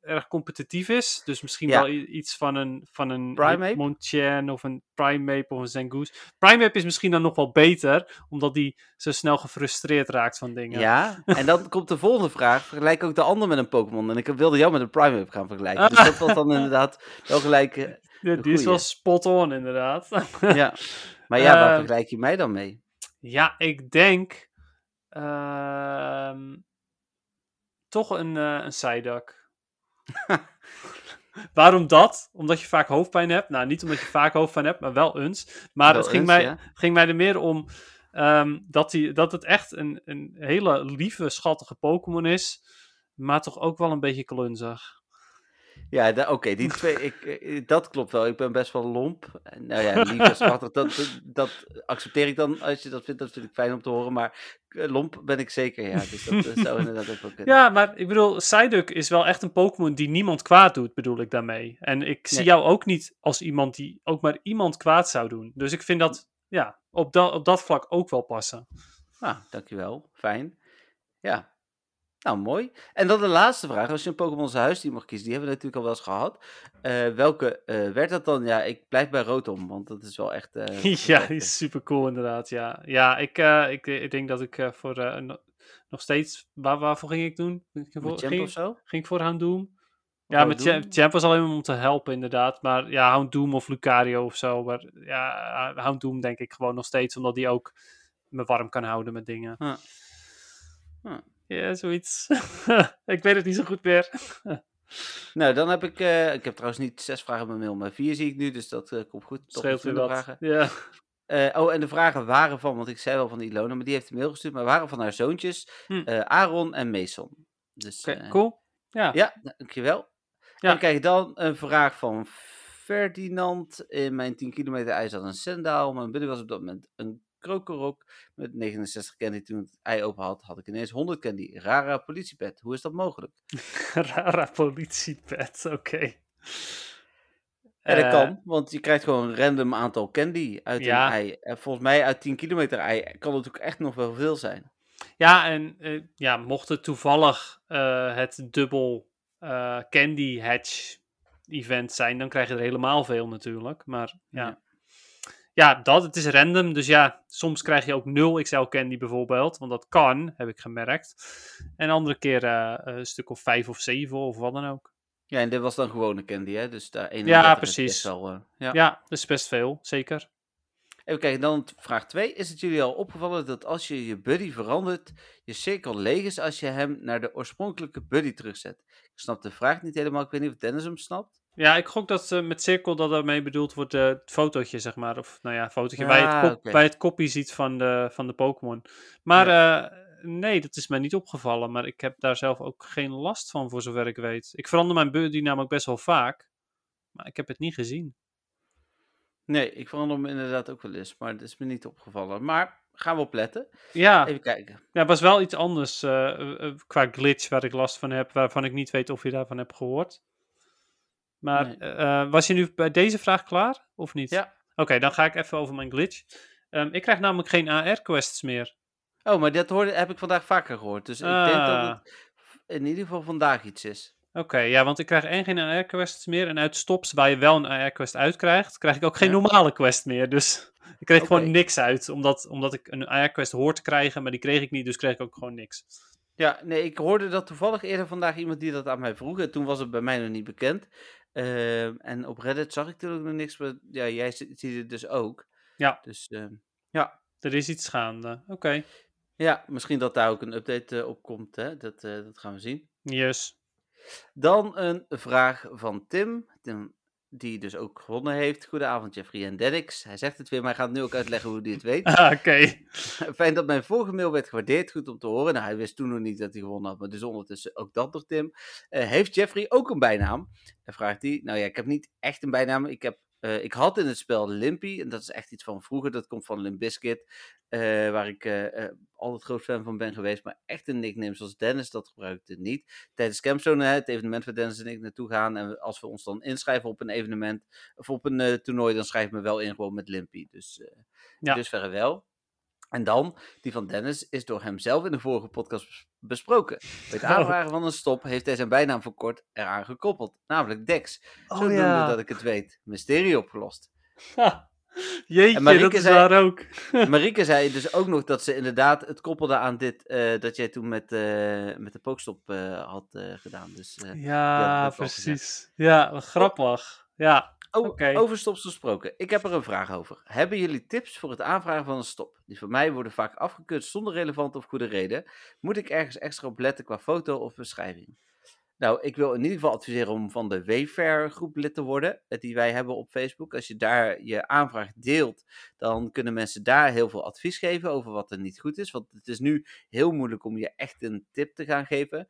erg competitief is. Dus misschien Ja. wel iets van een, van een Primeape? Hitmonchan of een Primeape of een Zangoose. Primeape is misschien dan nog wel beter, omdat die zo snel gefrustreerd raakt van dingen. Ja, en dan komt de volgende vraag. Vergelijk ook de ander met een Pokémon. En ik wilde jou met een Primeape gaan vergelijken. Dus dat was dan inderdaad wel gelijk... eh, die is wel spot on, inderdaad. ja. Maar ja, waar Ehm, vergelijk je mij dan mee? Ja, ik denk ehm, toch een, eh een Psyduck. Waarom dat? Omdat je vaak hoofdpijn hebt. Nou, niet omdat je vaak hoofdpijn hebt, maar wel eens. Maar Wel het ging, eens, mij, ja. ging mij er meer om ehm, dat, die, dat het echt een, een hele lieve, schattige Pokémon is. Maar toch ook wel een beetje klunzig. Ja, oké, die twee, ik, eh, dat klopt wel. Ik ben best wel lomp. Eh, Nou ja, lief en schattig, dat, dat, accepteer ik dan. Als je dat vindt, dat vind ik fijn om te horen. Maar eh, lomp ben ik zeker, ja. Dus dat eh, zou inderdaad ook wel kunnen. Ja, maar ik bedoel, Psyduck is wel echt een Pokémon die niemand kwaad doet, bedoel ik daarmee. En ik zie Nee. jou ook niet als iemand die ook maar iemand kwaad zou doen. Dus ik vind dat, ja, op, dat op dat vlak ook wel passen. Nou, dankjewel. Fijn. Ja. Nou, mooi. En dan de laatste vraag. Als je een Pokémon zijn huisdier mag kiezen, die hebben we natuurlijk al wel eens gehad. Eh, welke eh, werd dat dan? Ja, ik blijf bij Rotom, want dat is wel echt... eh, ja, die is super cool inderdaad, ja. Ja, ik, ik, ik denk dat ik voor no- nog steeds, waar, waarvoor ging ik doen? Ging ik voor, ging, of zo? ging ik voor Houndoom? Ja, met? Champ, was alleen maar om te helpen inderdaad. Maar ja, Houndoom of Lucario of zo. Maar ja, Houndoom denk ik gewoon nog steeds, omdat die ook me warm kan houden met dingen. Ja. Ja, zoiets. ik weet het niet zo goed meer. Nou, dan heb ik... eh, ik heb trouwens niet zes vragen in mijn mail, maar vier zie ik nu, dus dat eh, komt goed. Scheelt weer wat. vragen. Ja. Eh, oh, en de vragen waren van, want ik zei wel van Ilona, maar die heeft een mail gestuurd, maar waren van haar zoontjes, Hm. Aaron en Mason. Dus, cool. Ja. Ja, dankjewel. Ja. En kijk dan een vraag van Ferdinand. In mijn 10 kilometer ijs had een sendaal. Mijn buddy was op dat moment een krokerok met 69 candy. Toen het ei open had, had ik ineens 100 candy. Rara politiepet. Hoe is dat mogelijk? Rara politiepet, oké. En dat Eh, kan, want je krijgt gewoon een random aantal candy uit Ja. een ei. En volgens mij uit 10 kilometer ei kan het ook echt nog wel veel zijn. Ja, en eh, ja, mocht het toevallig eh, het dubbel Candy Hatch event zijn, dan krijg je er helemaal veel natuurlijk. Maar ja. Ja. Ja, dat, het is random. Dus ja, soms krijg je ook 0 XL Candy bijvoorbeeld. Want dat kan, heb ik gemerkt. En andere keer eh, een stuk of 5 of 7 of wat dan ook. Ja, en dit was dan gewone candy, hè? Dus daar 31 is precies. wel... eh, ja. Ja, dat is best veel, zeker. Even kijken, dan vraag 2. Is het jullie al opgevallen dat als je je buddy verandert, je cirkel leeg is als je hem naar de oorspronkelijke buddy terugzet? Ik snap de vraag niet helemaal, ik weet niet of Dennis hem snapt. Ja, ik gok dat eh, met cirkel dat daarmee bedoeld wordt eh, het fotootje, zeg maar. Of nou ja, fotootje waar, je het Ah, waar je het kopie ziet van de, van de Pokémon. Maar eh, nee, dat is mij niet opgevallen. Maar ik heb daar zelf ook geen last van, voor zover ik weet. Ik verander mijn buddy namelijk best wel vaak. Maar ik heb het niet gezien. Nee, ik verander hem inderdaad ook wel eens, maar het is me niet opgevallen. Maar gaan we opletten. Ja, Even kijken. ja het was wel iets anders qua glitch waar ik last van heb. Waarvan ik niet weet of je daarvan hebt gehoord. Maar Nee. eh, eh, was je nu bij deze vraag klaar? Of niet? Ja. Oké, dan ga ik even over mijn glitch. Ehm, ik krijg namelijk geen AR-quests meer. Oh, maar dat hoorde, heb ik vandaag vaker gehoord. Dus ik denk dat Ah. het in ieder geval vandaag iets is. Oké, ja, want ik krijg één geen AR-quests meer. En uit stops waar je wel een AR-quest uitkrijgt, krijg ik ook geen Ja. normale quest meer. Dus ik kreeg gewoon niks uit. Omdat, omdat ik een AR-quest hoor te krijgen, maar die kreeg ik niet. Dus kreeg ik ook gewoon niks. Ja, nee, ik hoorde dat toevallig eerder vandaag iemand die dat aan mij vroeg. En toen was het bij mij nog niet bekend. Ehm, en op Reddit zag ik ook nog niks. Maar ja, jij zi- ziet het dus ook. Ja. Dus ehm, ja. Er is iets gaande. Oké, ja, misschien dat daar ook een update eh, op komt. Hè? Dat, eh, dat gaan we zien. yes. Dan een vraag van Tim. Tim, die dus ook gewonnen heeft. Goedenavond, Jeffrey en Deddix. Hij zegt het weer, maar hij gaat nu ook uitleggen hoe hij het weet. Ah, Oké. Fijn dat mijn vorige mail werd gewaardeerd. Goed om te horen. Nou, hij wist toen nog niet dat hij gewonnen had, maar dus ondertussen ook dat nog, Tim. Eh, heeft Jeffrey ook een bijnaam? En vraagt hij. Nou ja, ik heb niet echt een bijnaam. Ik, heb, eh, ik had in het spel Limpy. En dat is echt iets van vroeger. Dat komt van Limp Bizkit. eh, waar ik eh, altijd groot fan van ben geweest. Maar echt een nickname zoals Dennis, dat gebruikte niet. Tijdens Campzone, het evenement waar Dennis en ik naartoe gaan. En als we ons dan inschrijven op een evenement. Of op een toernooi, dan schrijf ik me wel in gewoon met Limpy. Dus Ja. dus wel. En dan, die van Dennis, is door hemzelf in de vorige podcast bes- besproken. Bij het Oh. aanvragen van een stop heeft hij zijn bijnaam voor kort eraan gekoppeld. Namelijk Dex. Oh, Zodoende ja. dat ik het weet. Mysterie opgelost. Ha. Jeetje, Marieke dat is zei- waar ook. Marieke zei dus ook nog dat ze inderdaad het koppelde aan dit, eh, dat jij toen met, eh, met de pokestop eh, had gedaan. Dus, Ja, precies. Ja, wat grappig. Ja, Oh, over stops gesproken. Ik heb er een vraag over. Hebben jullie tips voor het aanvragen van een stop? Die voor mij worden vaak afgekut zonder relevante of goede reden. Moet ik ergens extra op letten qua foto of beschrijving? Nou, ik wil in ieder geval adviseren om van de Wayfair groep lid te worden, eh, die wij hebben op Facebook. Als je daar je aanvraag deelt, dan kunnen mensen daar heel veel advies geven over wat er niet goed is. Want het is nu heel moeilijk om je echt een tip te gaan geven.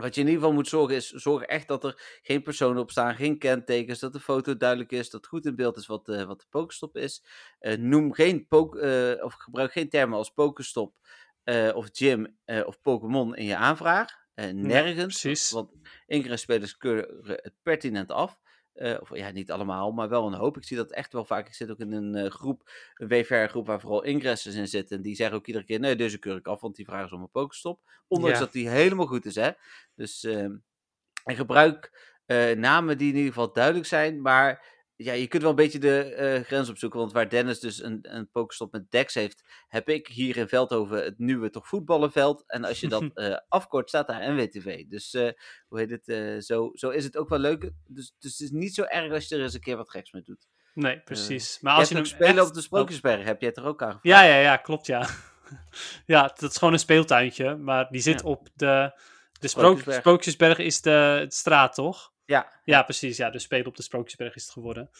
Wat je in ieder geval moet zorgen is, zorg echt dat er geen personen op staan, geen kentekens, dat de foto duidelijk is, dat goed in beeld is wat, de wat de pokestop is. Eh, noem geen poke, eh, of gebruik geen termen als pokestop eh, of gym eh, of Pokémon in je aanvraag. Eh, nergens. precies. Want Ingress-spelers keuren het pertinent af. Eh, of ja, niet allemaal, maar wel een hoop. Ik zie dat echt wel vaak. Ik zit ook in een eh, groep, een WVR-groep waar vooral ingressers in zitten. En die zeggen ook iedere keer: nee, deze keur ik af, want die vragen is om een pokestop. Ondanks Ja. dat die helemaal goed is, hè. Dus, ehm, en gebruik eh, namen die in ieder geval duidelijk zijn, maar ja, je kunt wel een beetje de eh, grens opzoeken. Want waar Dennis dus een, een pokestop met Dex heeft, heb ik hier in Veldhoven het nieuwe toch voetballenveld. En als je dat eh, afkort, staat daar NWTV. Dus eh, hoe heet het? zo, zo is het ook wel leuk. Dus, dus het is niet zo erg als je er eens een keer wat geks mee doet. Nee, precies. maar als je je hem spelen echt- op de Sprookjesberg, heb je het er ook aan Ja, ja, ja, klopt, ja. ja, dat is gewoon een speeltuintje, maar die zit Ja. op de... De Sprook- Sprookjesberg. Sprookjesberg is de, de straat, toch? Ja, Ja, precies. Ja, dus spelen op de Sprookjesberg is het geworden.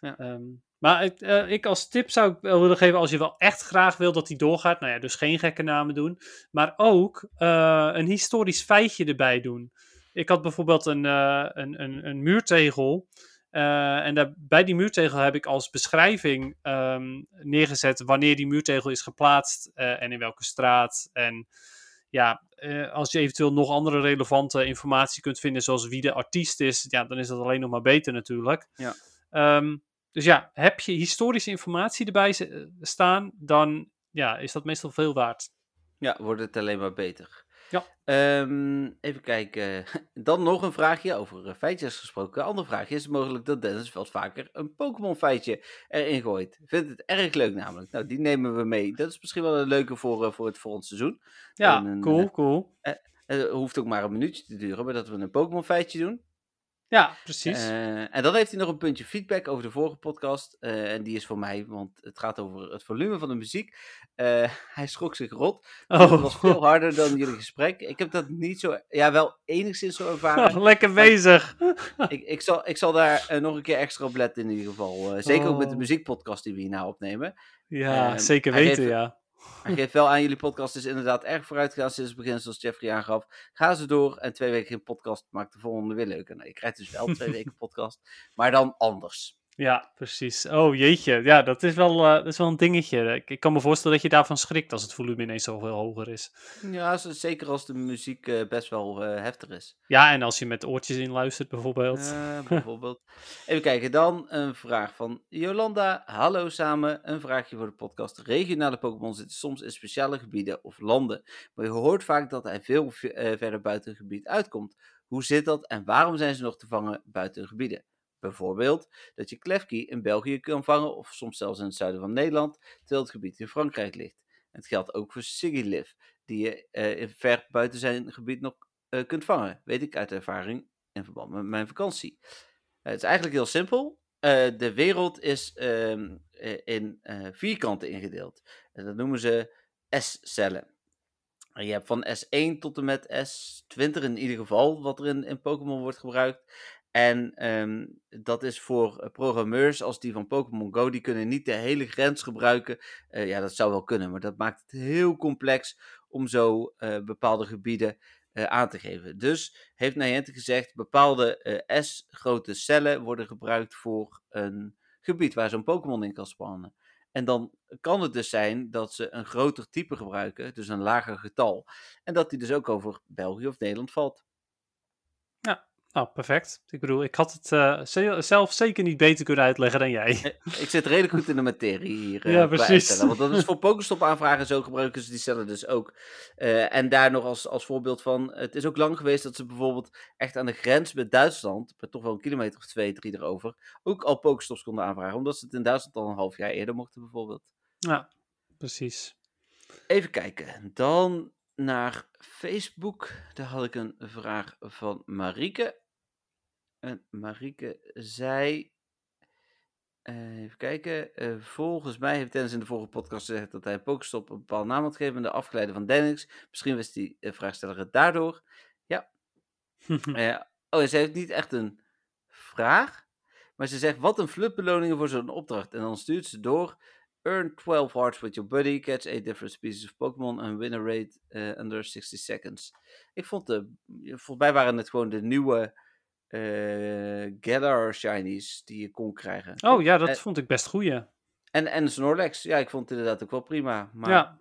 Ja. Ehm, maar ik, eh, ik als tip zou ik wel willen geven, als je wel echt graag wil dat die doorgaat, nou ja, dus geen gekke namen doen, maar ook eh, een historisch feitje erbij doen. Ik had bijvoorbeeld een, eh, een, een, een muurtegel. en daar, bij die muurtegel heb ik als beschrijving ehm, neergezet wanneer die muurtegel is geplaatst en in welke straat. En ja, eh, als je eventueel nog andere relevante informatie kunt vinden, zoals wie de artiest is, ja, dan is dat alleen nog maar beter natuurlijk. Ja. Ehm, dus ja, heb je historische informatie erbij eh, staan, dan ja, is dat meestal veel waard. Ja, wordt het alleen maar beter. Ja. Ehm, even kijken. Dan nog een vraagje over eh, feitjes gesproken. Ander vraagje is het mogelijk dat Dennis wat vaker een Pokémon feitje erin gooit. Vindt het erg leuk namelijk. Nou, die nemen we mee. Dat is misschien wel een leuke voor, eh, voor het volgende seizoen. Ja, En cool, eh, cool. Het hoeft ook maar een minuutje te duren, maar dat we een Pokémon feitje doen. Ja, precies. Eh, en dan heeft hij nog een puntje feedback over de vorige podcast. eh, en die is voor mij, want het gaat over het volume van de muziek. Eh, hij schrok zich rot. Oh. Het was veel harder dan jullie gesprek. Ik heb dat niet zo, ja wel enigszins zo ervaren. Lekker bezig. ik, ik, zal, ik zal daar nog een keer extra op letten in ieder geval. Zeker ook met de Oh. muziekpodcast die we hierna opnemen. Ja, Ehm, zeker weten, ja. Hij geeft wel aan, jullie podcast is inderdaad erg vooruit gegaan sinds het begin, zoals Jeffrey aangaf. Ga ze door en twee weken geen podcast maakt de volgende weer leuker. Nou, je krijgt dus wel twee weken podcast, maar dan anders. Ja, precies. Oh jeetje, ja, dat is wel, eh, dat is wel een dingetje. Ik, ik kan me voorstellen dat je daarvan schrikt als het volume ineens zoveel hoger is. Ja, zeker als de muziek eh, best wel eh, heftig is. Ja, en als je met oortjes in luistert bijvoorbeeld. Bijvoorbeeld. Even kijken, dan een vraag van Jolanda. Hallo samen, een vraagje voor de podcast. Regionale Pokémon zitten soms in speciale gebieden of landen, maar je hoort vaak dat hij veel ve- verder buiten het gebied uitkomt. Hoe zit dat en waarom zijn ze nog te vangen buiten gebieden? Bijvoorbeeld dat je Klefki in België kan vangen of soms zelfs in het zuiden van Nederland, terwijl het gebied in Frankrijk ligt. Het geldt ook voor Sigiliv, die je eh, in ver buiten zijn gebied nog eh, kunt vangen, weet ik uit ervaring in verband met mijn vakantie. Eh, het is eigenlijk heel simpel. De wereld is ehm, eh, in vierkanten ingedeeld. En dat noemen ze S-cellen. En je hebt van S1 tot en met S20 in ieder geval, wat er in, in Pokémon wordt gebruikt. En ehm, dat is voor eh, programmeurs als die van Pokémon Go, die kunnen niet de hele grens gebruiken. Eh, ja, dat zou wel kunnen, maar dat maakt het heel complex om zo eh, bepaalde gebieden aan te geven. Dus heeft Niantic gezegd, bepaalde S-grote cellen worden gebruikt voor een gebied waar zo'n Pokémon in kan spannen. En dan kan het dus zijn dat ze een groter type gebruiken, dus een lager getal. En dat die dus ook over België of Nederland valt. Nou, perfect. Ik bedoel, ik had het eh, ze- zelf zeker niet beter kunnen uitleggen dan jij. Ik zit redelijk goed in de materie hier. eh, Ja, precies. Want dat is voor Pokestop aanvragen zo gebruiken ze die cellen dus ook. Eh, en daar nog als, als voorbeeld van, het is ook lang geweest dat ze bijvoorbeeld echt aan de grens met Duitsland, met toch wel een kilometer of twee, drie erover, ook al Pokestops konden aanvragen. Omdat ze het in Duitsland al een half jaar eerder mochten bijvoorbeeld. Ja, precies. Even kijken. Dan naar Facebook. Daar had ik een vraag van Marieke. En Marieke zei. eh, even kijken. eh, volgens mij heeft Dennis in de vorige podcast gezegd dat hij Pokestop een bepaalde naam had gegeven. De afgeleide van Dennis. Misschien wist die eh, vraagsteller het daardoor. Eh, oh, ze heeft niet echt een vraag. Maar ze zegt: wat een flutbeloningen voor zo'n opdracht. En dan stuurt ze door. Earn 12 hearts with your buddy, catch 8 different species of Pokémon en win a raid eh, under 60 seconds. Ik vond de, volgens mij waren het gewoon de nieuwe eh Galar Shinies die je kon krijgen. oh ja, dat vond ik best goeie. En, en Snorlax, ja, ik vond het inderdaad ook wel prima. Maar Ja.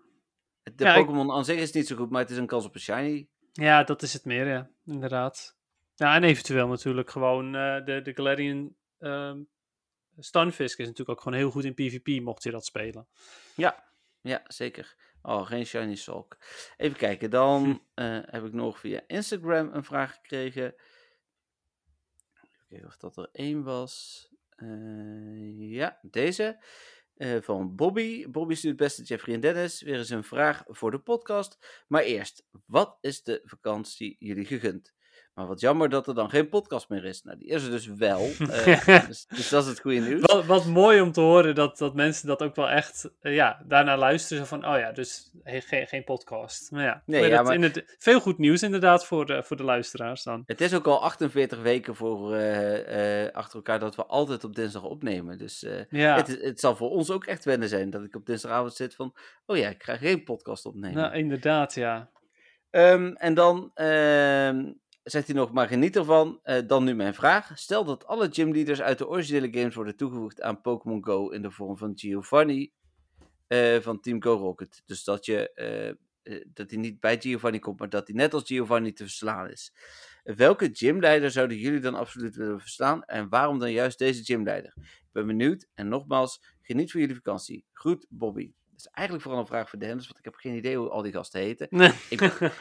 de Ja, Pokémon aan zich is niet zo goed, maar het is een kans op een Shiny. ja, dat is het meer, ja. Inderdaad. Ja, en eventueel natuurlijk gewoon eh, de, de Galarian ehm Stunfisk is natuurlijk ook gewoon heel goed in PvP, mocht je dat spelen. Ja, ja, zeker. Oh, geen Shiny Sulk. Even kijken, dan Hm. eh, heb ik nog via Instagram een vraag gekregen. Even kijken of dat er één was. Eh, ja, deze. eh, van Bobby. Bobby stuurt beste Jeffrey en Dennis. Weer eens een vraag voor de podcast. Maar eerst, wat is de vakantie jullie gegund? Maar wat jammer dat er dan geen podcast meer is. Nou, die is er dus wel. eh, dus, dus dat is het goede nieuws. Wat, wat mooi om te horen dat, dat mensen dat ook wel echt, eh, ja, daarna luisteren. Van, oh ja, dus he- geen, geen podcast. Maar ja, Nee, maar ja, dat maar- inderdaad- veel goed nieuws inderdaad voor de, voor de luisteraars dan. Het is ook al 48 weken voor, eh, achter elkaar dat we altijd op dinsdag opnemen. Dus Ja, het, het zal voor ons ook echt wennen zijn dat ik op dinsdagavond zit van... Oh ja, ik ga geen podcast opnemen. nou, inderdaad, ja. Ehm, en dan ehm, zegt hij nog, maar geniet ervan. Eh, dan nu mijn vraag. Stel dat alle gymleaders uit de originele games worden toegevoegd aan Pokémon Go in de vorm van Giovanni eh, van Team Go Rocket. Dus dat, je, eh, dat hij niet bij Giovanni komt, maar dat hij net als Giovanni te verslaan is. Welke gymleider zouden jullie dan absoluut willen verslaan en waarom dan juist deze gymleider? Ik ben benieuwd en nogmaals, geniet van jullie vakantie. Groet, Bobby. Is eigenlijk vooral een vraag voor Dennis, want ik heb geen idee hoe al die gasten heten.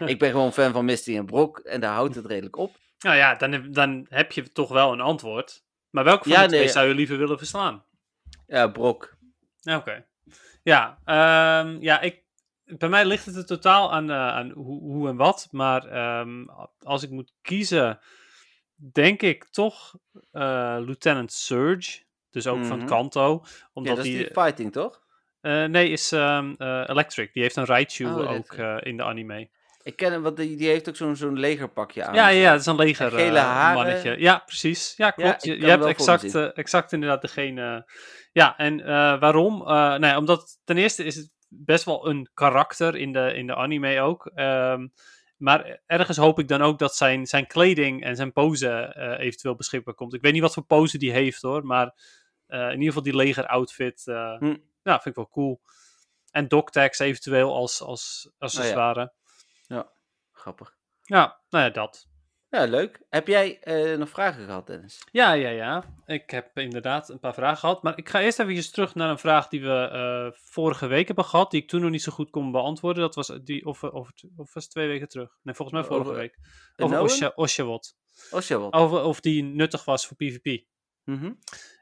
Ik ben gewoon fan van Misty en Brok en daar houdt het redelijk op. nou ja, dan, heb- dan heb je toch wel een antwoord. Maar welke van Ja, de twee zou je liever willen verslaan? Ja, Brok. Ja, Oké. Ja, ehm, ja ik, bij mij ligt het er totaal aan, eh, aan hoe, hoe en wat. Maar ehm, als ik moet kiezen, denk ik toch eh, Lieutenant Surge. Dus ook van Mhm. Kanto. Ja, Omdat dat is die, die fighting, toch? Eh, nee, is ehm, eh, Electric. Die heeft een Raichu Oh, ook eh, in de anime. Ik ken hem, want die, die heeft ook zo'n zo'n legerpakje aan. Ja, ja, het is een leger gele haren. mannetje. Ja, precies. Ja, klopt. je, hebt exact, exact inderdaad degene. Ja, en waarom? Eh, nou ja, omdat ten eerste is het best wel een karakter in de, in de anime ook. Ehm, maar ergens hoop ik dan ook dat zijn, zijn kleding en zijn pose eventueel beschikbaar komt. Ik weet niet wat voor pose die heeft hoor, maar in ieder geval die leger outfit. Hm. Nou, vind ik wel cool. En Doctax eventueel als, als Oh ja. accessoire. Grappig. ja, nou ja, dat. Ja, leuk. Heb jij eh, nog vragen gehad, Dennis? Ja, ja, ja. Ik heb inderdaad een paar vragen gehad. Maar ik ga eerst even terug naar een vraag die we eh, vorige week hebben gehad. Die ik toen nog niet zo goed kon beantwoorden. Dat was die, of, of, of was twee weken terug? Nee, volgens mij vorige Over week. Over? Osha- Oshawott. Oshawott. Over of die nuttig was voor PvP. Mhm.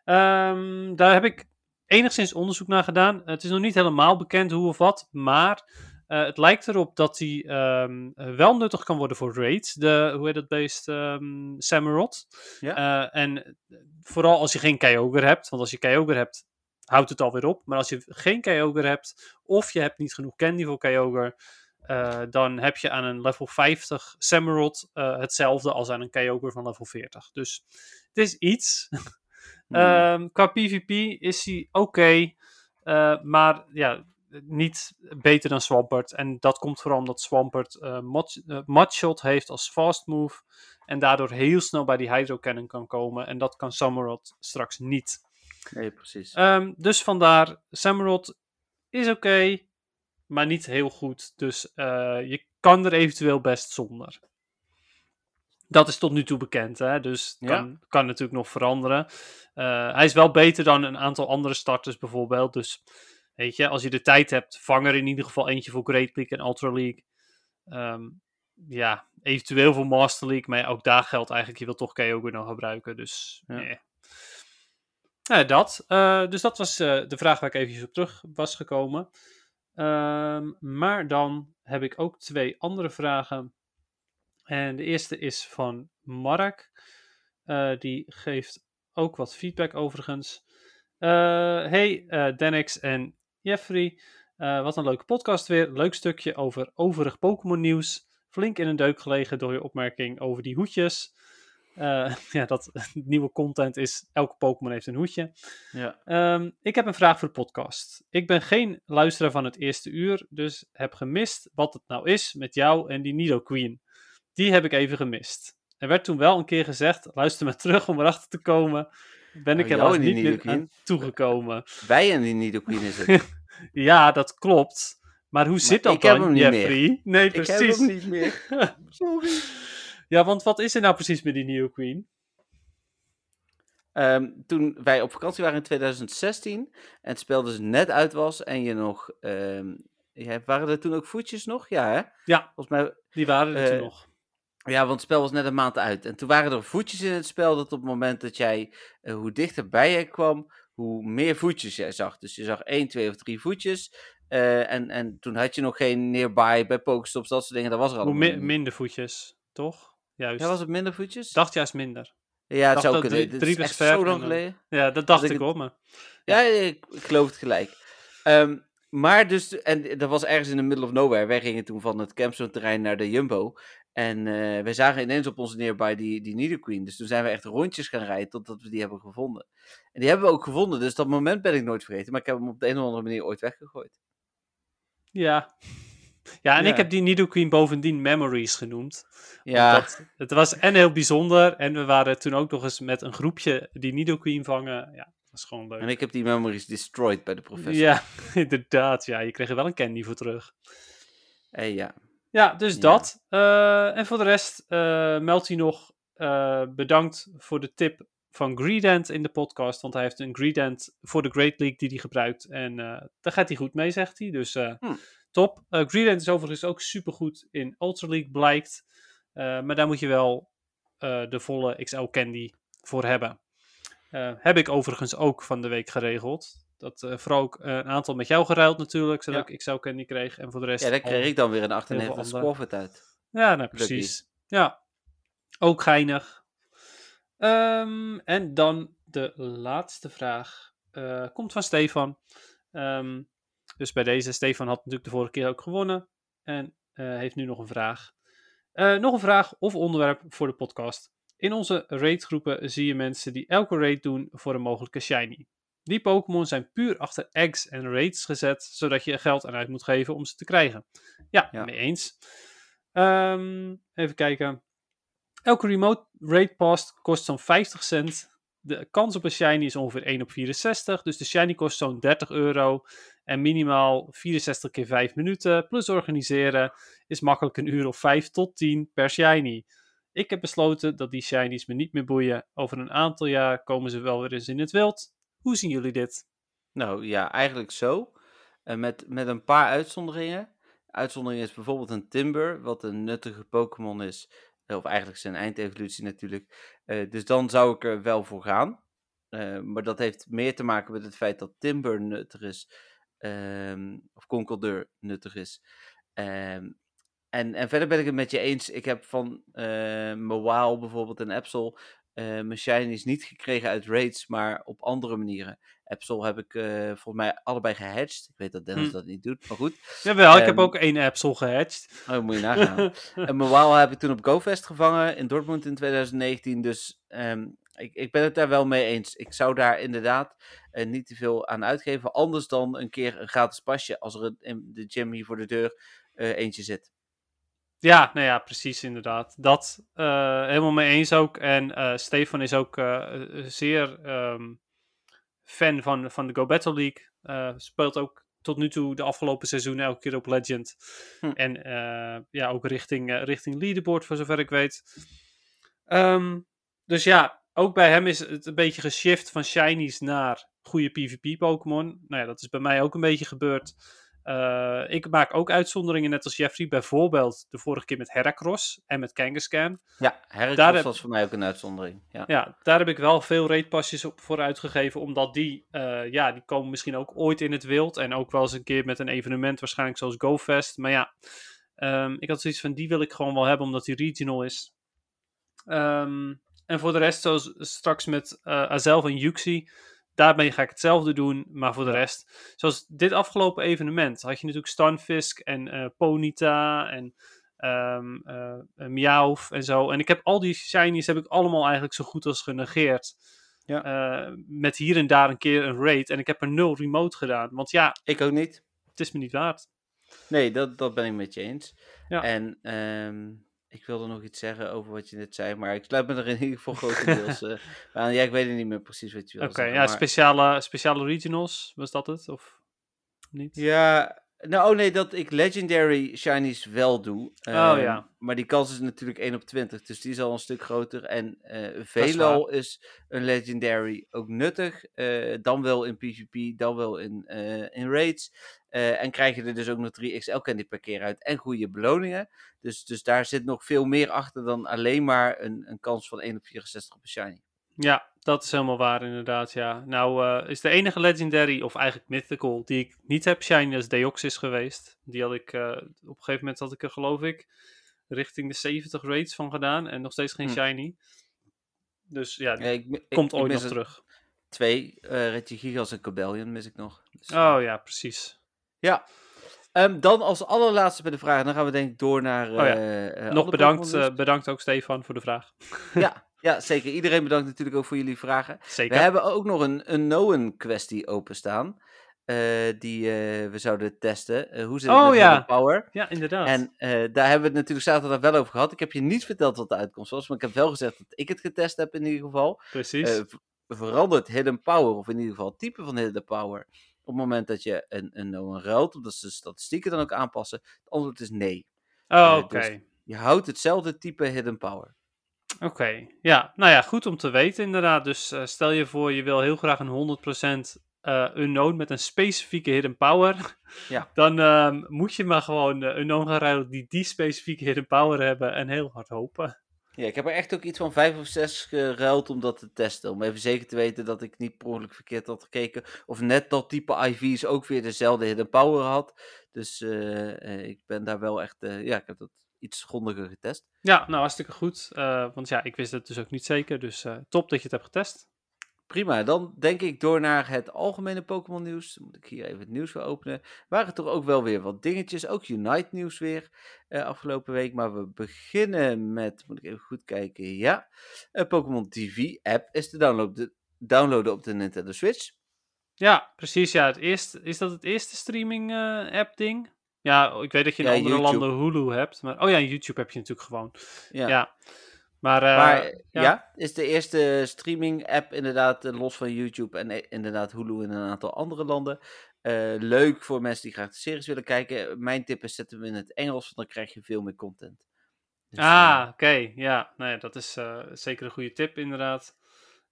Ehm, daar heb ik enigszins onderzoek naar gedaan. Het is nog niet helemaal bekend hoe of wat. Maar eh, het lijkt erop dat hij ehm, eh, wel nuttig kan worden voor raids. De, hoe heet dat beest? Ehm Samurott. Ja. Eh, en vooral als je geen Kyogre hebt. Want als je Kyogre hebt, houdt het alweer op. Maar als je geen Kyogre hebt, of je hebt niet genoeg candy voor Kyogre, eh, dan heb je aan een level 50 Samurott hetzelfde als aan een Kyogre van level 40. Dus het is iets. Ehm, qua PvP is hij oké, eh, maar ja, niet beter dan Swampert. En dat komt vooral omdat Swampert eh Mud- eh, Mudshot heeft als fast move. En daardoor heel snel bij die Hydro Cannon kan komen. En dat kan Samurott straks niet. Nee, precies. Ehm, dus vandaar, Samurott is oké, maar niet heel goed. Dus je kan er eventueel best zonder. Dat is tot nu toe bekend, hè? dus Ja. kan, kan natuurlijk nog veranderen. Eh, hij is wel beter dan een aantal andere starters bijvoorbeeld. Dus weet je, als je de tijd hebt, vang er in ieder geval eentje voor Great League en Ultra League. Ehm, ja, eventueel voor Master League, maar ja, ook daar geldt eigenlijk, je wil toch Kyogre nog gebruiken. Dus Ja. nee. Ja, dat. Eh, dus dat was eh, de vraag waar ik eventjes op terug was gekomen. Ehm, maar dan heb ik ook twee andere vragen. En de eerste is van Mark. Eh, die geeft ook wat feedback overigens. Eh, hey eh Denix en Jeffrey. Wat een leuke podcast weer. Leuk stukje over overig Pokémon nieuws. Flink in een deuk gelegen door je opmerking over die hoedjes. Ja, dat nieuwe content is, elke Pokémon heeft een hoedje. Ja. Ehm, ik heb een vraag voor de podcast. Ik ben geen luisteraar van het eerste uur, dus heb gemist wat het nou is met jou en die Nidoqueen. Die heb ik even gemist. Er werd toen wel een keer gezegd, luister maar terug om erachter te komen. Ben ik Oh, er helaas niet meer aan toegekomen. Wij en die Nidoqueen is het. Ja, dat klopt. Maar hoe zit dat ik dan, Jeffrey? Nee, ik heb precies. hem niet meer. Sorry. Ja, want wat is er nou precies met die Nidoqueen? Ehm, toen wij op vakantie waren in 2016 en het spel dus net uit was en je nog... ehm, ja, waren er toen ook voetjes nog? Ja, hè? Ja, Volgens mij... die waren er Eh, toen nog. Ja, want het spel was net een maand uit. En toen waren er voetjes in het spel dat op het moment dat jij... eh, hoe dichter bij je kwam, hoe meer voetjes jij zag. Dus je zag één, twee of drie voetjes. eh, en, en toen had je nog geen nearby bij Pokestops, dat soort dingen. Dat was er Hoe allemaal mi- minder voetjes, toch? Juist. Ja, was het minder voetjes? Dacht juist minder. ja, het zou dat kunnen. drie- drie is zo lang geleden. Ja, dat dacht ik ik hoor, maar... Ja, ik, ik geloof het gelijk. Ehm, maar dus, en dat was ergens in de middle of nowhere. Wij gingen toen van het campzone terrein naar de Jumbo. En eh wij zagen ineens op onze nearby die, die Nidoqueen. Dus toen zijn we echt rondjes gaan rijden totdat we die hebben gevonden. En die hebben we ook gevonden, dus dat moment ben ik nooit vergeten. Maar ik heb hem op de een of andere manier ooit weggegooid. Ja. Ja, en Ja. ik heb die Nidoqueen bovendien Memories genoemd. Ja, het was en heel bijzonder. En we waren toen ook nog eens met een groepje die Nidoqueen vangen. Ja, dat was gewoon leuk. en ik heb die memories destroyed bij de professor. Ja, inderdaad. Ja, je kreeg er wel een candy voor terug. Eh, ja. Ja, dus Ja. dat. Eh, en voor de rest eh, meldt hij nog eh, bedankt voor de tip van Greedent in de podcast. Want hij heeft een Greedent voor de Great League die hij gebruikt. En daar gaat hij goed mee, zegt hij. Dus Hm. top. Greedent is overigens ook supergoed in Ultra League, blijkt. Maar daar moet je wel de volle XL Candy voor hebben. Heb ik overigens ook van de week geregeld. Dat eh, vooral ook eh, een aantal met jou geruild natuurlijk, zodat Ja. ik XL Candy kreeg. En voor de rest... ja, daar kreeg ik dan weer een veel 98 andere. Squafford uit. ja, nou, Lucky. precies. Ja, ook geinig. Ehm, en dan de laatste vraag. eh, komt van Stefan. Ehm, dus bij deze, Stefan had natuurlijk de vorige keer ook gewonnen. En heeft nu nog een vraag. Nog een vraag of onderwerp voor de podcast. In onze raidgroepen zie je mensen die elke raid doen voor een mogelijke shiny. Die Pokémon zijn puur achter eggs en raids gezet, zodat je er geld aan uit moet geven om ze te krijgen. Ja, Ja. mee eens. Ehm, even kijken. Elke remote raid pass kost zo'n 50 cent. De kans op een shiny is ongeveer 1 op 64. Dus de shiny kost zo'n 30 euro. En minimaal 64 keer 5 minuten. Plus organiseren is makkelijk een uur of 5 tot 10 per shiny. Ik heb besloten dat die shinies me niet meer boeien. Over een aantal jaar komen ze wel weer eens in het wild. Hoe zien jullie dit? Nou ja, eigenlijk zo. Eh, met, met een paar uitzonderingen. Uitzondering is bijvoorbeeld een Timber, wat een nuttige Pokémon is. Eh, Of eigenlijk zijn eindevolutie natuurlijk. Eh, dus dan zou ik er wel voor gaan. Maar dat heeft meer te maken met het feit dat Timber nuttig is. ehm, of Conkeldeur nuttig is. Ehm, en, en verder ben ik het met je eens. Ik heb van eh Mawile bijvoorbeeld en Epsol eh mijn shinies niet gekregen uit raids, maar op andere manieren. Epsol heb ik eh, volgens mij allebei gehatcht. Ik weet dat Dennis Hm. dat niet doet, maar goed. Jawel, ik heb Ehm, ook één Absol gehatcht. Oh, moet je nagaan. en Mawile heb ik toen op GoFest gevangen in Dortmund in 2019. Dus ehm, ik, ik ben het daar wel mee eens. Ik zou daar inderdaad eh, niet te veel aan uitgeven. Anders dan een keer een gratis pasje als er een- in de gym hier voor de deur eentje zit. Ja, nou ja, precies inderdaad. Dat eh, helemaal mee eens ook. En eh, Stefan is ook eh, zeer ehm, fan van, van de Go Battle League. Speelt ook tot nu toe de afgelopen seizoen elke keer op Legend. Hm. En ja, ook richting, richting leaderboard, voor zover ik weet. Ehm, dus ja, ook bij hem is het een beetje geshift van shinies naar goede PvP-Pokémon. Nou ja, dat is bij mij ook een beetje gebeurd. Eh, ik maak ook uitzonderingen, net als Jeffrey. Bijvoorbeeld de vorige keer met Heracross en met Kangaskhan. Ja, Heracross Daar heb- was voor mij ook een uitzondering. Ja. Ja, daar heb ik wel veel raidpasjes op voor uitgegeven. Omdat die, eh, ja, die komen misschien ook ooit in het wild. En ook wel eens een keer met een evenement, waarschijnlijk zoals GoFest. Maar ja, ehm, ik had zoiets van, die wil ik gewoon wel hebben, omdat die regional is. Ehm, en voor de rest, zoals straks met eh Azelf en Yuxi, daarmee ga ik hetzelfde doen. Maar voor de rest, zoals dit afgelopen evenement, had je natuurlijk Stunfisk en eh, Ponyta en Meowth en zo. En ik heb al die shinies heb ik allemaal eigenlijk zo goed als genegeerd. Ja. Met hier en daar een keer een raid. En ik heb er nul remote gedaan. Want ja, Ik ook niet. het is me niet waard. Nee, dat, dat ben ik met je eens. Ja. En ehm, ik wilde nog iets zeggen over wat je net zei, maar ik sluit me er in ieder geval grotendeels uh, aan. Ja, ik weet het niet meer precies wat je Oké, wilde zeggen. ja, maar- speciale, speciale regionals, was dat het? Of niet? Ja, nou oh nee, dat ik Legendary Shinies wel doe. Oh, Ehm, ja. Maar die kans is natuurlijk 1 op 20, dus die is al een stuk groter. En eh is veelal is, een Legendary ook nuttig. eh, dan wel in PvP, dan wel in, eh, in raids. Eh, en krijg je er dus ook nog 3 XL candy per keer uit en goede beloningen. Dus, dus daar zit nog veel meer achter dan alleen maar een, een kans van 1 op 64 op een shiny. Ja, dat is helemaal waar inderdaad, ja. Nou, eh, is de enige legendary, of eigenlijk mythical, die ik niet heb shiny, is Deoxys geweest. Die had ik, eh, op een gegeven moment had ik er geloof ik richting de 70 raids van gedaan en nog steeds geen Hm. shiny. Dus ja, die Ja, ik, ik- komt ik ooit nog er terug. Twee, eh Regigigas en Cobellion mis ik nog. Dus, eh, Oh ja, precies. Ja. Ehm, dan als allerlaatste bij de vraag, dan gaan we denk ik door naar... Oh ja. eh, eh, Nog bedankt, eh, bedankt ook Stefan voor de vraag. ja, ja, zeker. Iedereen bedankt natuurlijk ook voor jullie vragen. Zeker. We hebben ook nog een unknown kwestie openstaan. eh, die eh, we zouden testen. Eh, hoe zit het Oh, met ja. Hidden Power? Ja, inderdaad. En daar hebben we het natuurlijk zaterdag wel over gehad. Ik heb je niet verteld wat de uitkomst was, maar ik heb wel gezegd dat ik het getest heb in ieder geval. Precies. Ver- verandert Hidden Power, of in ieder geval het type van Hidden Power, op het moment dat je een, een ruilt, omdat ze de statistieken dan ook aanpassen? Het antwoord is nee. oh, eh, oké. dus- Je houdt hetzelfde type Hidden Power. Oké, ja, nou ja, goed om te weten inderdaad. Dus eh, stel je voor, je wil heel graag een 100% eh unknown met een specifieke hidden power. Ja. Dan ehm, moet je maar gewoon uh, unknown gaan ruilen die die specifieke hidden power hebben en heel hard hopen. Ja, ik heb er echt ook iets van vijf of zes geruild om dat te testen. Om even zeker te weten dat ik niet per ongeluk verkeerd had gekeken. Of net dat type IV's ook weer dezelfde hidden power had. Dus ik ben daar wel echt... ja, ik heb dat iets grondiger getest. Ja, nou hartstikke goed. Eh, want ja, ik wist het dus ook niet zeker. Dus eh, top dat je het hebt getest. Prima, dan denk ik door naar het algemene Pokémon nieuws. Dan moet ik hier even het nieuws weer openen. Waren toch ook wel weer wat dingetjes. Ook Unite nieuws weer eh, afgelopen week. Maar we beginnen met, moet ik even goed kijken. Ja, een Pokémon TV app is te downloaden, de, downloaden op de Nintendo Switch. Ja, precies. Ja, het eerste, is dat het eerste streaming eh, app ding? Ja, ik weet dat je in Ja, andere YouTube. landen Hulu hebt. Maar, oh ja, YouTube heb je natuurlijk gewoon. Ja. Ja. Maar, eh, Maar ja. ja. is de eerste streaming app inderdaad eh, los van YouTube en eh, inderdaad Hulu in een aantal andere landen. Leuk voor mensen die graag de series willen kijken. Mijn tip is zet hem in het Engels, want dan krijg je veel meer content. Dus, ah, oké. Ja, nou ja, dat is zeker een goede tip inderdaad.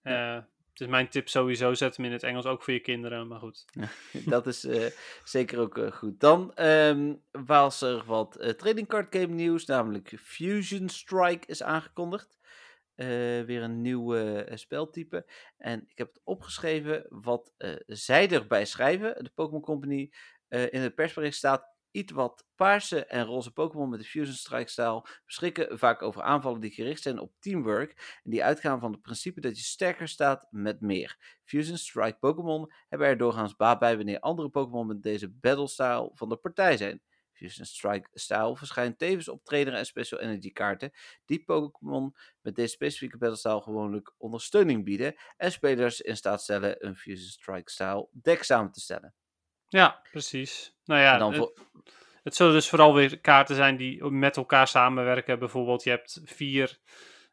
Eh, is mijn tip sowieso, zet hem in het Engels, ook voor je kinderen. Maar goed. dat is eh, zeker ook eh, goed. Dan ehm, was er wat eh, trading card game nieuws, namelijk Fusion Strike is aangekondigd. Weer een nieuw speltype. En ik heb het opgeschreven wat zij erbij schrijven. De Pokémon Company in het persbericht staat iets wat paarse en roze Pokémon met de Fusion Strike stijl beschikken vaak over aanvallen die gericht zijn op teamwork en die uitgaan van het principe dat je sterker staat met meer. Fusion Strike Pokémon hebben er doorgaans baat bij wanneer andere Pokémon met deze battle style van de partij zijn. Fusion Strike style verschijnt tevens op trainer en special energy kaarten die Pokémon met deze specifieke battle style gewoonlijk ondersteuning bieden en spelers in staat stellen een Fusion Strike style deck samen te stellen. Ja, precies. Nou ja, dan het, het zullen dus vooral weer kaarten zijn die met elkaar samenwerken. Bijvoorbeeld, je hebt vier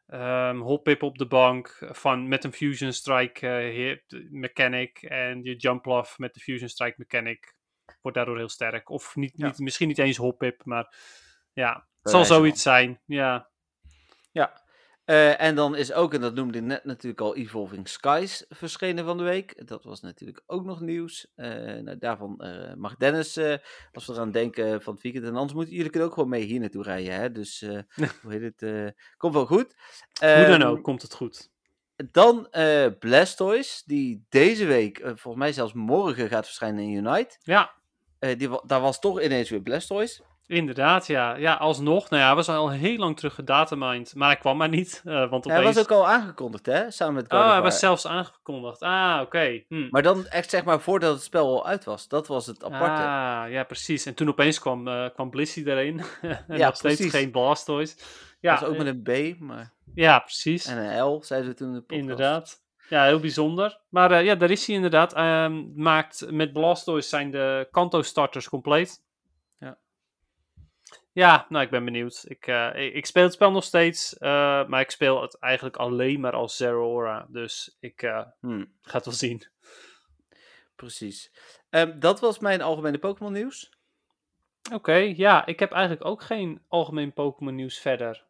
ehm Hoppip op de bank van, met een Fusion Strike hit- mechanic. En je Jumpluff met de Fusion Strike mechanic wordt daardoor heel sterk. Of niet, Ja. niet, misschien niet eens Hoppip, maar ja, het zal van. zoiets zijn. Ja, Ja. Eh, en dan is ook, en dat noemde ik net natuurlijk al, Evolving Skies verschenen van de week. Dat was natuurlijk ook nog nieuws. Eh, nou, daarvan eh, mag Dennis, als we eraan denken van het weekend. En anders moeten jullie kunnen ook gewoon mee hier naartoe rijden. Hè? Dus hoe heet het? komt wel goed. hoe dan Ehm, ook, komt het goed. Dan Blastoise, die deze week, volgens mij zelfs morgen, gaat verschijnen in Unite. Ja, die, daar was toch ineens weer Blastoise. Inderdaad, ja. Ja, alsnog. Nou ja, hij was al heel lang terug gedataminded, maar hij kwam maar niet. eh, want Hij opeens... was ook al aangekondigd, hè? Samen met God Oh, hij was zelfs aangekondigd. Ah, oké. Hm. Maar dan echt zeg maar voordat het spel al uit was. Dat was het aparte. Ah, ja, precies. En toen opeens kwam, eh kwam Blissey erin. en Ja, nog steeds precies. geen Blastoise. Ja, dat was ook eh, met een B, maar... ja, precies. En een L, zeiden we toen in de podcast. Inderdaad. Ja, heel bijzonder. Maar ja, daar is hij inderdaad. Ehm, maakt met Blastoise zijn de Kanto-starters compleet. Ja. Nou, ik ben benieuwd. Ik, eh, ik, ik speel het spel nog steeds, eh, maar ik speel het eigenlijk alleen maar als Zeraora. Dus ik Hm, ga het wel zien. precies. Ehm, dat was mijn algemene Pokémon nieuws. Oké, ja, ik heb eigenlijk ook geen algemeen Pokémon nieuws verder.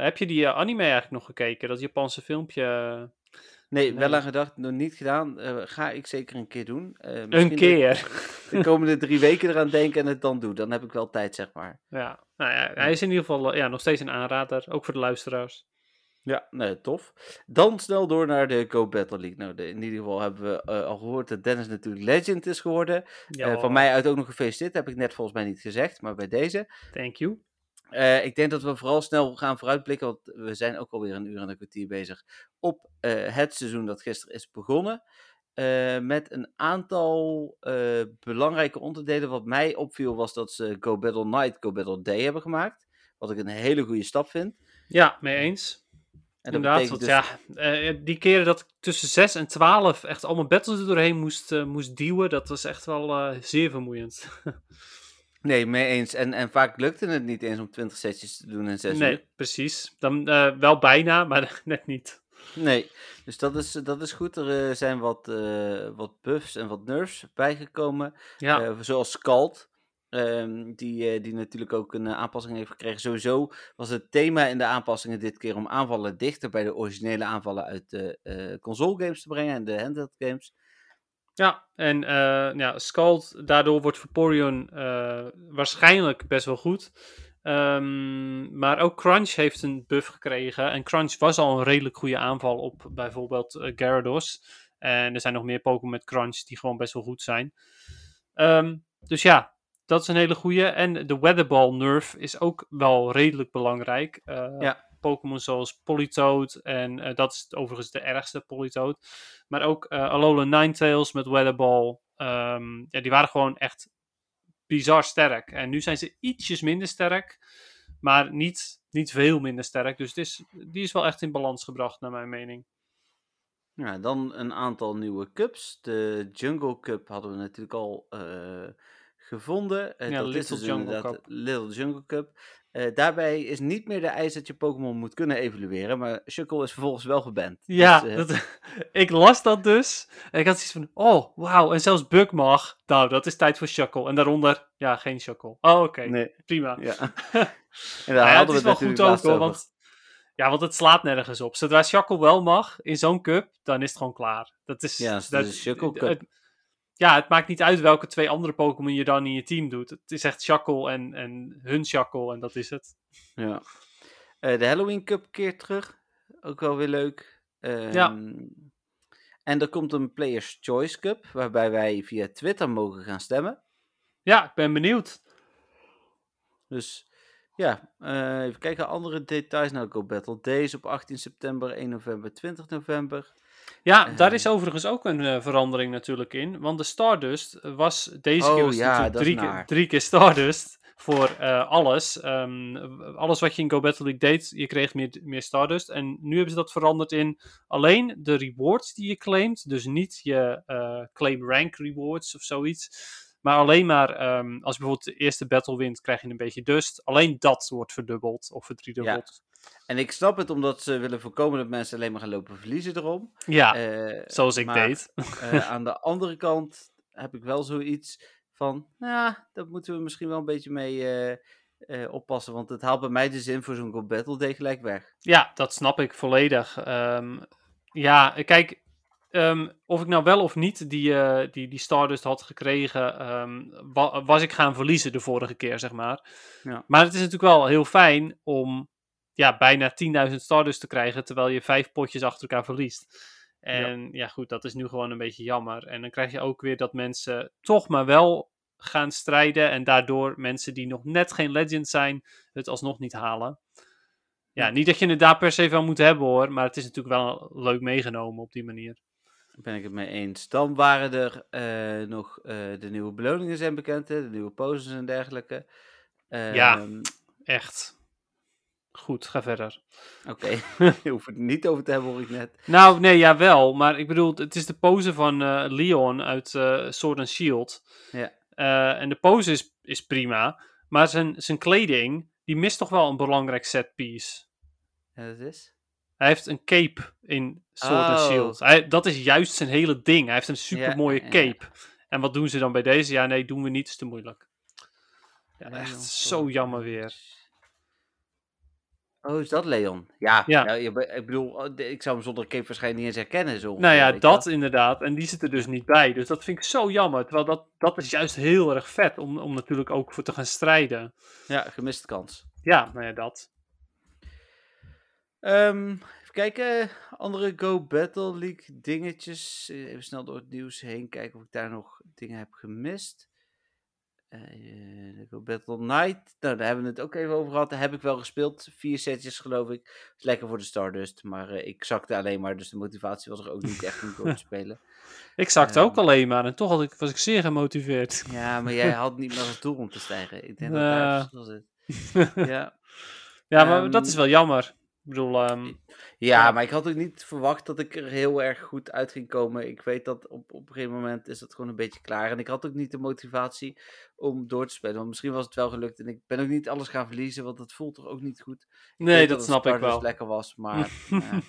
Heb je die anime eigenlijk nog gekeken? Dat Japanse filmpje? Nee, wel aan gedacht, nog niet gedaan. Eh, ga ik zeker een keer doen. Eh, Een keer. De komende drie weken eraan denken en het dan doe. Dan heb ik wel tijd, zeg maar. Ja, nou ja, hij is in ieder geval ja, nog steeds een aanrader, ook voor de luisteraars. Ja, nee, tof. Dan snel door naar de Go Battle League. Nou, de- in ieder geval hebben we eh, al gehoord dat Dennis natuurlijk legend is geworden. Ja, van mij uit ook nog gefeliciteerd. Heb ik net volgens mij niet gezegd, maar bij deze. Thank you. Eh, ik denk dat we vooral snel gaan vooruitblikken, want we zijn ook alweer een uur en een kwartier bezig op eh, het seizoen dat gisteren is begonnen. Eh, met een aantal belangrijke onderdelen. Wat mij opviel was dat ze Go Battle Night, Go Battle Day hebben gemaakt. Wat ik een hele goede stap vind. Ja, mee eens. En Inderdaad, want dus- ja, die keren dat ik tussen 6 en 12 echt allemaal battles er doorheen moest, moest duwen, dat was echt wel zeer vermoeiend. Nee, mee eens. En, en vaak lukte het niet eens om 20 sessies te doen in 6 nee, uur. precies. Dan eh, wel bijna, maar net niet. Nee, dus dat is, dat is goed. Er eh, zijn wat, eh, wat buffs en wat nerfs bijgekomen. Ja, zoals Scald, ehm, die, die natuurlijk ook een aanpassing heeft gekregen. Sowieso was het thema in de aanpassingen dit keer om aanvallen dichter bij de originele aanvallen uit de console games te brengen en de handheld games. Ja. en eh ja, Scald, daardoor wordt Vaporeon eh, waarschijnlijk best wel goed. Ehm, maar ook Crunch heeft een buff gekregen. En Crunch was al een redelijk goede aanval op bijvoorbeeld eh, Gyarados. En er zijn nog meer Pokémon met Crunch die gewoon best wel goed zijn. Ehm, dus ja, dat is een hele goede. En de Weatherball nerf is ook wel redelijk belangrijk. Ja. Pokémon zoals Politoed en eh, dat is overigens de ergste Politoed. Maar ook eh, Alola Ninetales met Weatherball. ehm, ja, die waren gewoon echt bizar sterk. En nu zijn ze ietsjes minder sterk, maar niet, niet veel minder sterk. Dus het is, die is wel echt in balans gebracht, naar mijn mening. Ja, dan een aantal nieuwe cups. De Jungle Cup hadden we natuurlijk al eh, gevonden. Ja, dat is Little dus Jungle inderdaad Cup. de Little Jungle Cup. Eh, daarbij is niet meer de eis dat je Pokémon moet kunnen evolueren, maar Shuckle is vervolgens wel geband. Ja, Dus, eh, dat, ik las dat dus. En ik had zoiets van, oh, wauw. En zelfs Bug mag. Nou, dat is tijd voor Shuckle. En daaronder, ja, geen Shuckle. Oh, oké. nee, Prima. ja. en Nou daar ja, het hadden is we wel goed ook hoor, want, ja, want het slaat nergens op. Zodra Shackle wel mag in zo'n cup, dan is het gewoon klaar. Dat is, Ja, is dat, de Shackle Cup. het- ja, het maakt niet uit welke twee andere Pokémon je dan in je team doet. Het is echt Shackle en, en hun Shackle en dat is het. Ja. Eh, de Halloween Cup keert terug. Ook wel weer leuk. Ja. Ehm, En er komt een Players Choice Cup, waarbij wij via Twitter mogen gaan stemmen. Ja, ik ben benieuwd. Dus ja, eh, even kijken. Andere details. Nou, Go Battle Days op 18 september, 1 november, 20 november. Ja, daar Ehm. is overigens ook een eh, verandering natuurlijk in. Want de Stardust was deze Oh, keer was ja, drie, keer, drie keer Stardust voor eh, alles. Ehm, alles wat je in Go Battle League deed, je kreeg meer, meer Stardust. En nu hebben ze dat veranderd in alleen de rewards die je claimt. Dus niet je eh, claim rank rewards of zoiets. Maar alleen maar ehm, als je bijvoorbeeld de eerste battle wint, krijg je een beetje dust. Alleen dat wordt verdubbeld of verdriedubbeld. En ik snap het omdat ze willen voorkomen dat mensen alleen maar gaan lopen verliezen erom. Ja, Eh, zoals ik maar, deed. eh, aan de andere kant heb ik wel zoiets van, nou, ja, daar moeten we misschien wel een beetje mee eh, oppassen. Want het haalt bij mij de zin voor zo'n Go Battle Day gelijk weg. Ja, dat snap ik volledig. Ehm, ja, kijk, ehm, of ik nou wel of niet die, eh, die, die Stardust had gekregen, ehm, wa- was ik gaan verliezen de vorige keer, zeg maar. Ja. Maar het is natuurlijk wel heel fijn om ja, bijna 10.000 Stardust te krijgen, terwijl je vijf potjes achter elkaar verliest. En ja. goed, dat is nu gewoon een beetje jammer. En dan krijg je ook weer dat mensen toch maar wel gaan strijden en daardoor mensen die nog net geen legend zijn, het alsnog niet halen. Ja, Ja. niet dat je het daar per se van moet hebben hoor, maar het is natuurlijk wel leuk meegenomen op die manier. Ben ik het mee eens. Dan waren er eh, nog eh, de nieuwe beloningen zijn bekend, hè, de nieuwe poses en dergelijke. Ja. Ehm, Echt. Goed, ga verder. Oké, je hoeft het niet over te hebben hoor ik net. Nou, nee, ja wel, maar ik bedoel, het is de pose van eh, Leon uit Sword and Shield. Ja. En de pose is, is prima, maar zijn, zijn kleding, die mist toch wel een belangrijk set piece. En dat is? Hij heeft een cape in Sword and Oh. Shield. Hij, dat is juist zijn hele ding. Hij heeft een super mooie ja, ja. cape. En wat doen ze dan bij deze? Ja, nee, doen we niet, is te moeilijk. Ja, Leon echt zo jammer weer. Oh, is dat Leon? Ja, Ja. ik bedoel, oh, ik zou hem zonder cape waarschijnlijk niet eens herkennen. Zo Nou ja, dat inderdaad. En die zit er dus niet bij. Dus dat vind ik zo jammer. Terwijl dat, dat is juist heel erg vet om, om natuurlijk ook voor te gaan strijden. Ja, gemiste kans. Ja, nou ja, dat. Ehm, even kijken, andere Go Battle League dingetjes. Eh, Even snel door het nieuws heen kijken of ik daar nog dingen heb gemist. Eh, Go Battle Night, nou daar hebben we het ook even over gehad. Daar heb ik wel gespeeld, vier setjes geloof ik. Is lekker voor de Stardust, maar eh, ik zakte alleen maar, dus de motivatie was er ook niet echt om door te spelen. Ik zakte Ehm. ook alleen maar. En toch had ik, was ik zeer gemotiveerd. Ja, maar jij had niet meer als doel om te stijgen. Ik denk dat daar het verschil zit. Ja. Ja, maar Ehm. dat is wel jammer. Ik bedoel, ehm, Ja, Ja. maar ik had ook niet verwacht dat ik er heel erg goed uit ging komen. Ik weet dat op, op een gegeven moment is dat gewoon een beetje klaar. En ik had ook niet de motivatie om door te spelen. Want misschien was het wel gelukt. En ik ben ook niet alles gaan verliezen, want dat voelt toch ook niet goed. Ik nee, dat snap ik wel. lekker was, maar... ja.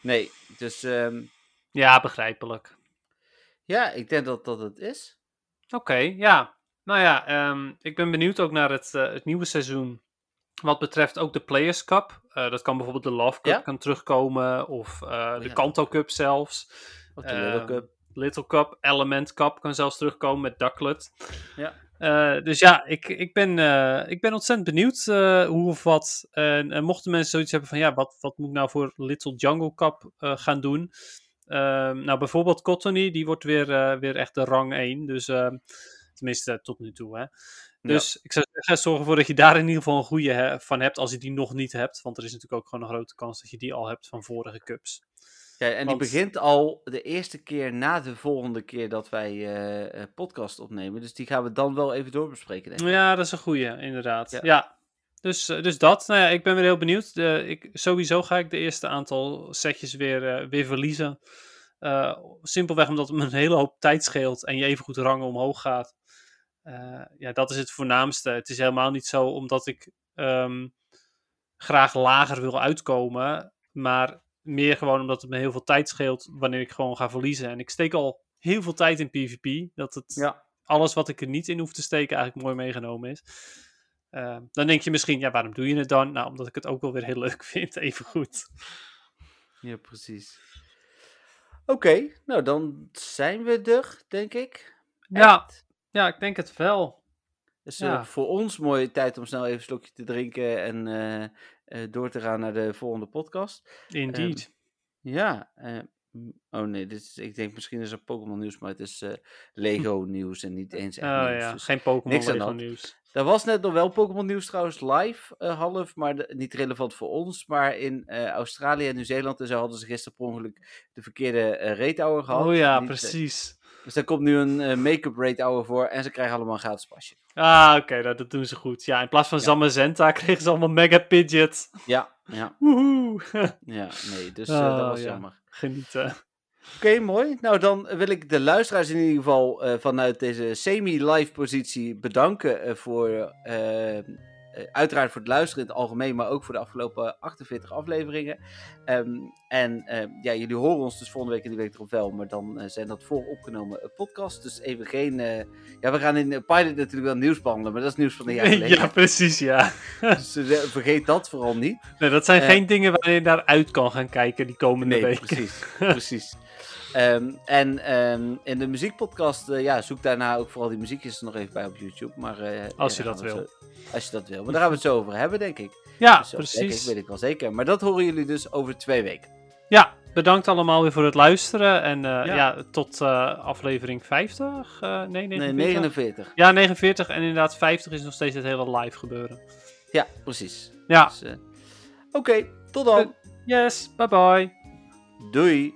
Nee, dus ehm, Ja, begrijpelijk. ja, ik denk dat dat het is. Oké, ja. Nou ja, ehm, ik ben benieuwd ook naar het, eh, het nieuwe seizoen. Wat betreft ook de Players Cup. Eh, dat kan bijvoorbeeld de Love Cup Ja? kan terugkomen. Of eh, de ja. Kanto Cup zelfs. Of de Little Ehm, Cup. Little Cup, Element Cup kan zelfs terugkomen met Ducklet. Ja. Eh, dus ja, ik, ik, ben, ik ben ontzettend benieuwd hoe of wat. En, en mochten mensen zoiets hebben van, ja, wat, wat moet ik nou voor Little Jungle Cup gaan doen? Ehm, nou, bijvoorbeeld Cottony, die wordt weer, weer echt de rang 1. Dus ehm, Tenminste, tot nu toe. Hè. Dus ik zou zeggen, zorg ervoor dat je daar in ieder geval een goede van hebt als je die nog niet hebt. Want er is natuurlijk ook gewoon een grote kans dat je die al hebt van vorige cups. Ja, en die begint al de eerste keer na de volgende keer dat wij eh, eh, podcast opnemen. Dus die gaan we dan wel even doorbespreken, denk ik. Ja, dat is een goede, inderdaad. Ja. Ja. Dus, eh, dus dat. Nou ja, ik ben weer heel benieuwd. De, ik, sowieso ga ik de eerste aantal setjes weer, weer verliezen. Simpelweg omdat het me een hele hoop tijd scheelt en je even goed rangen omhoog gaat. Eh, ja, dat is het voornaamste. Het is helemaal niet zo omdat ik ehm, graag lager wil uitkomen, maar meer gewoon omdat het me heel veel tijd scheelt wanneer ik gewoon ga verliezen. En ik steek al heel veel tijd in PvP, dat het Ja. alles wat ik er niet in hoef te steken eigenlijk mooi meegenomen is. Eh, dan denk je misschien, ja, waarom doe je het dan? Nou, omdat ik het ook wel weer heel leuk vind, even goed. Ja, precies. Oké, nou dan zijn we er, denk ik. Echt. ja, ik denk het wel. Dus Ja. voor ons mooie tijd om snel even een slokje te drinken en eh, eh, door te gaan naar de volgende podcast. Indeed. Ja, eh, oh nee, dit is, ik denk misschien is er Pokémon nieuws, maar het is Lego nieuws en niet eens echt oh nieuws. ja, Dus geen Pokémon Lego nieuws. Er was net nog wel Pokémon nieuws trouwens live, half, maar de- niet relevant voor ons. Maar in Australië en Nieuw-Zeeland en zo hadden ze gisteren per ongeluk de verkeerde hour gehad. Oh ja, Niet, precies. Dus daar komt nu een eh, make-up rate hour voor en ze krijgen allemaal een gratis pasje. Ah, oké, dat, dat doen ze goed. Ja, in plaats van Ja. Zamazenta kregen ze allemaal Mega Pidget. Ja, ja, Woehoe. ja, nee, dus eh, dat Oh, was ja. jammer. Genieten. Oké, mooi. Nou, dan wil ik de luisteraars in ieder geval eh, vanuit deze semi-live positie bedanken voor, uiteraard voor het luisteren in het algemeen, maar ook voor de afgelopen 48 afleveringen. Ehm, en eh, ja, jullie horen ons dus volgende week en die week erop wel, maar dan eh, zijn dat vooropgenomen eh, podcasts. Dus even geen, eh, ja, we gaan in de pilot natuurlijk wel nieuws behandelen, maar dat is nieuws van een jaar geleden. ja, precies, ja. Dus eh, vergeet dat vooral niet. Nee, dat zijn Eh. geen dingen waar je naar uit kan gaan kijken die komende Nee, weken. precies. precies. Ehm, en ehm, in de muziekpodcast, eh, ja, zoek daarna ook vooral die muziekjes er nog even bij op YouTube. Maar, eh, Als ja, je dat wil. zo- als je dat wil. Maar daar gaan we het zo over hebben, denk ik. Ja, Dus denk precies. ik, weet ik wel zeker. Maar dat horen jullie dus over twee weken. Ja, bedankt allemaal weer voor het luisteren. En eh, ja. Ja. tot eh, aflevering 50? Eh, nee, 49? Nee, 49. Ja, 49. En inderdaad, 50 is nog steeds het hele live gebeuren. Ja, precies. Ja, Dus, eh, Oké, tot dan. yes, bye bye. Doei.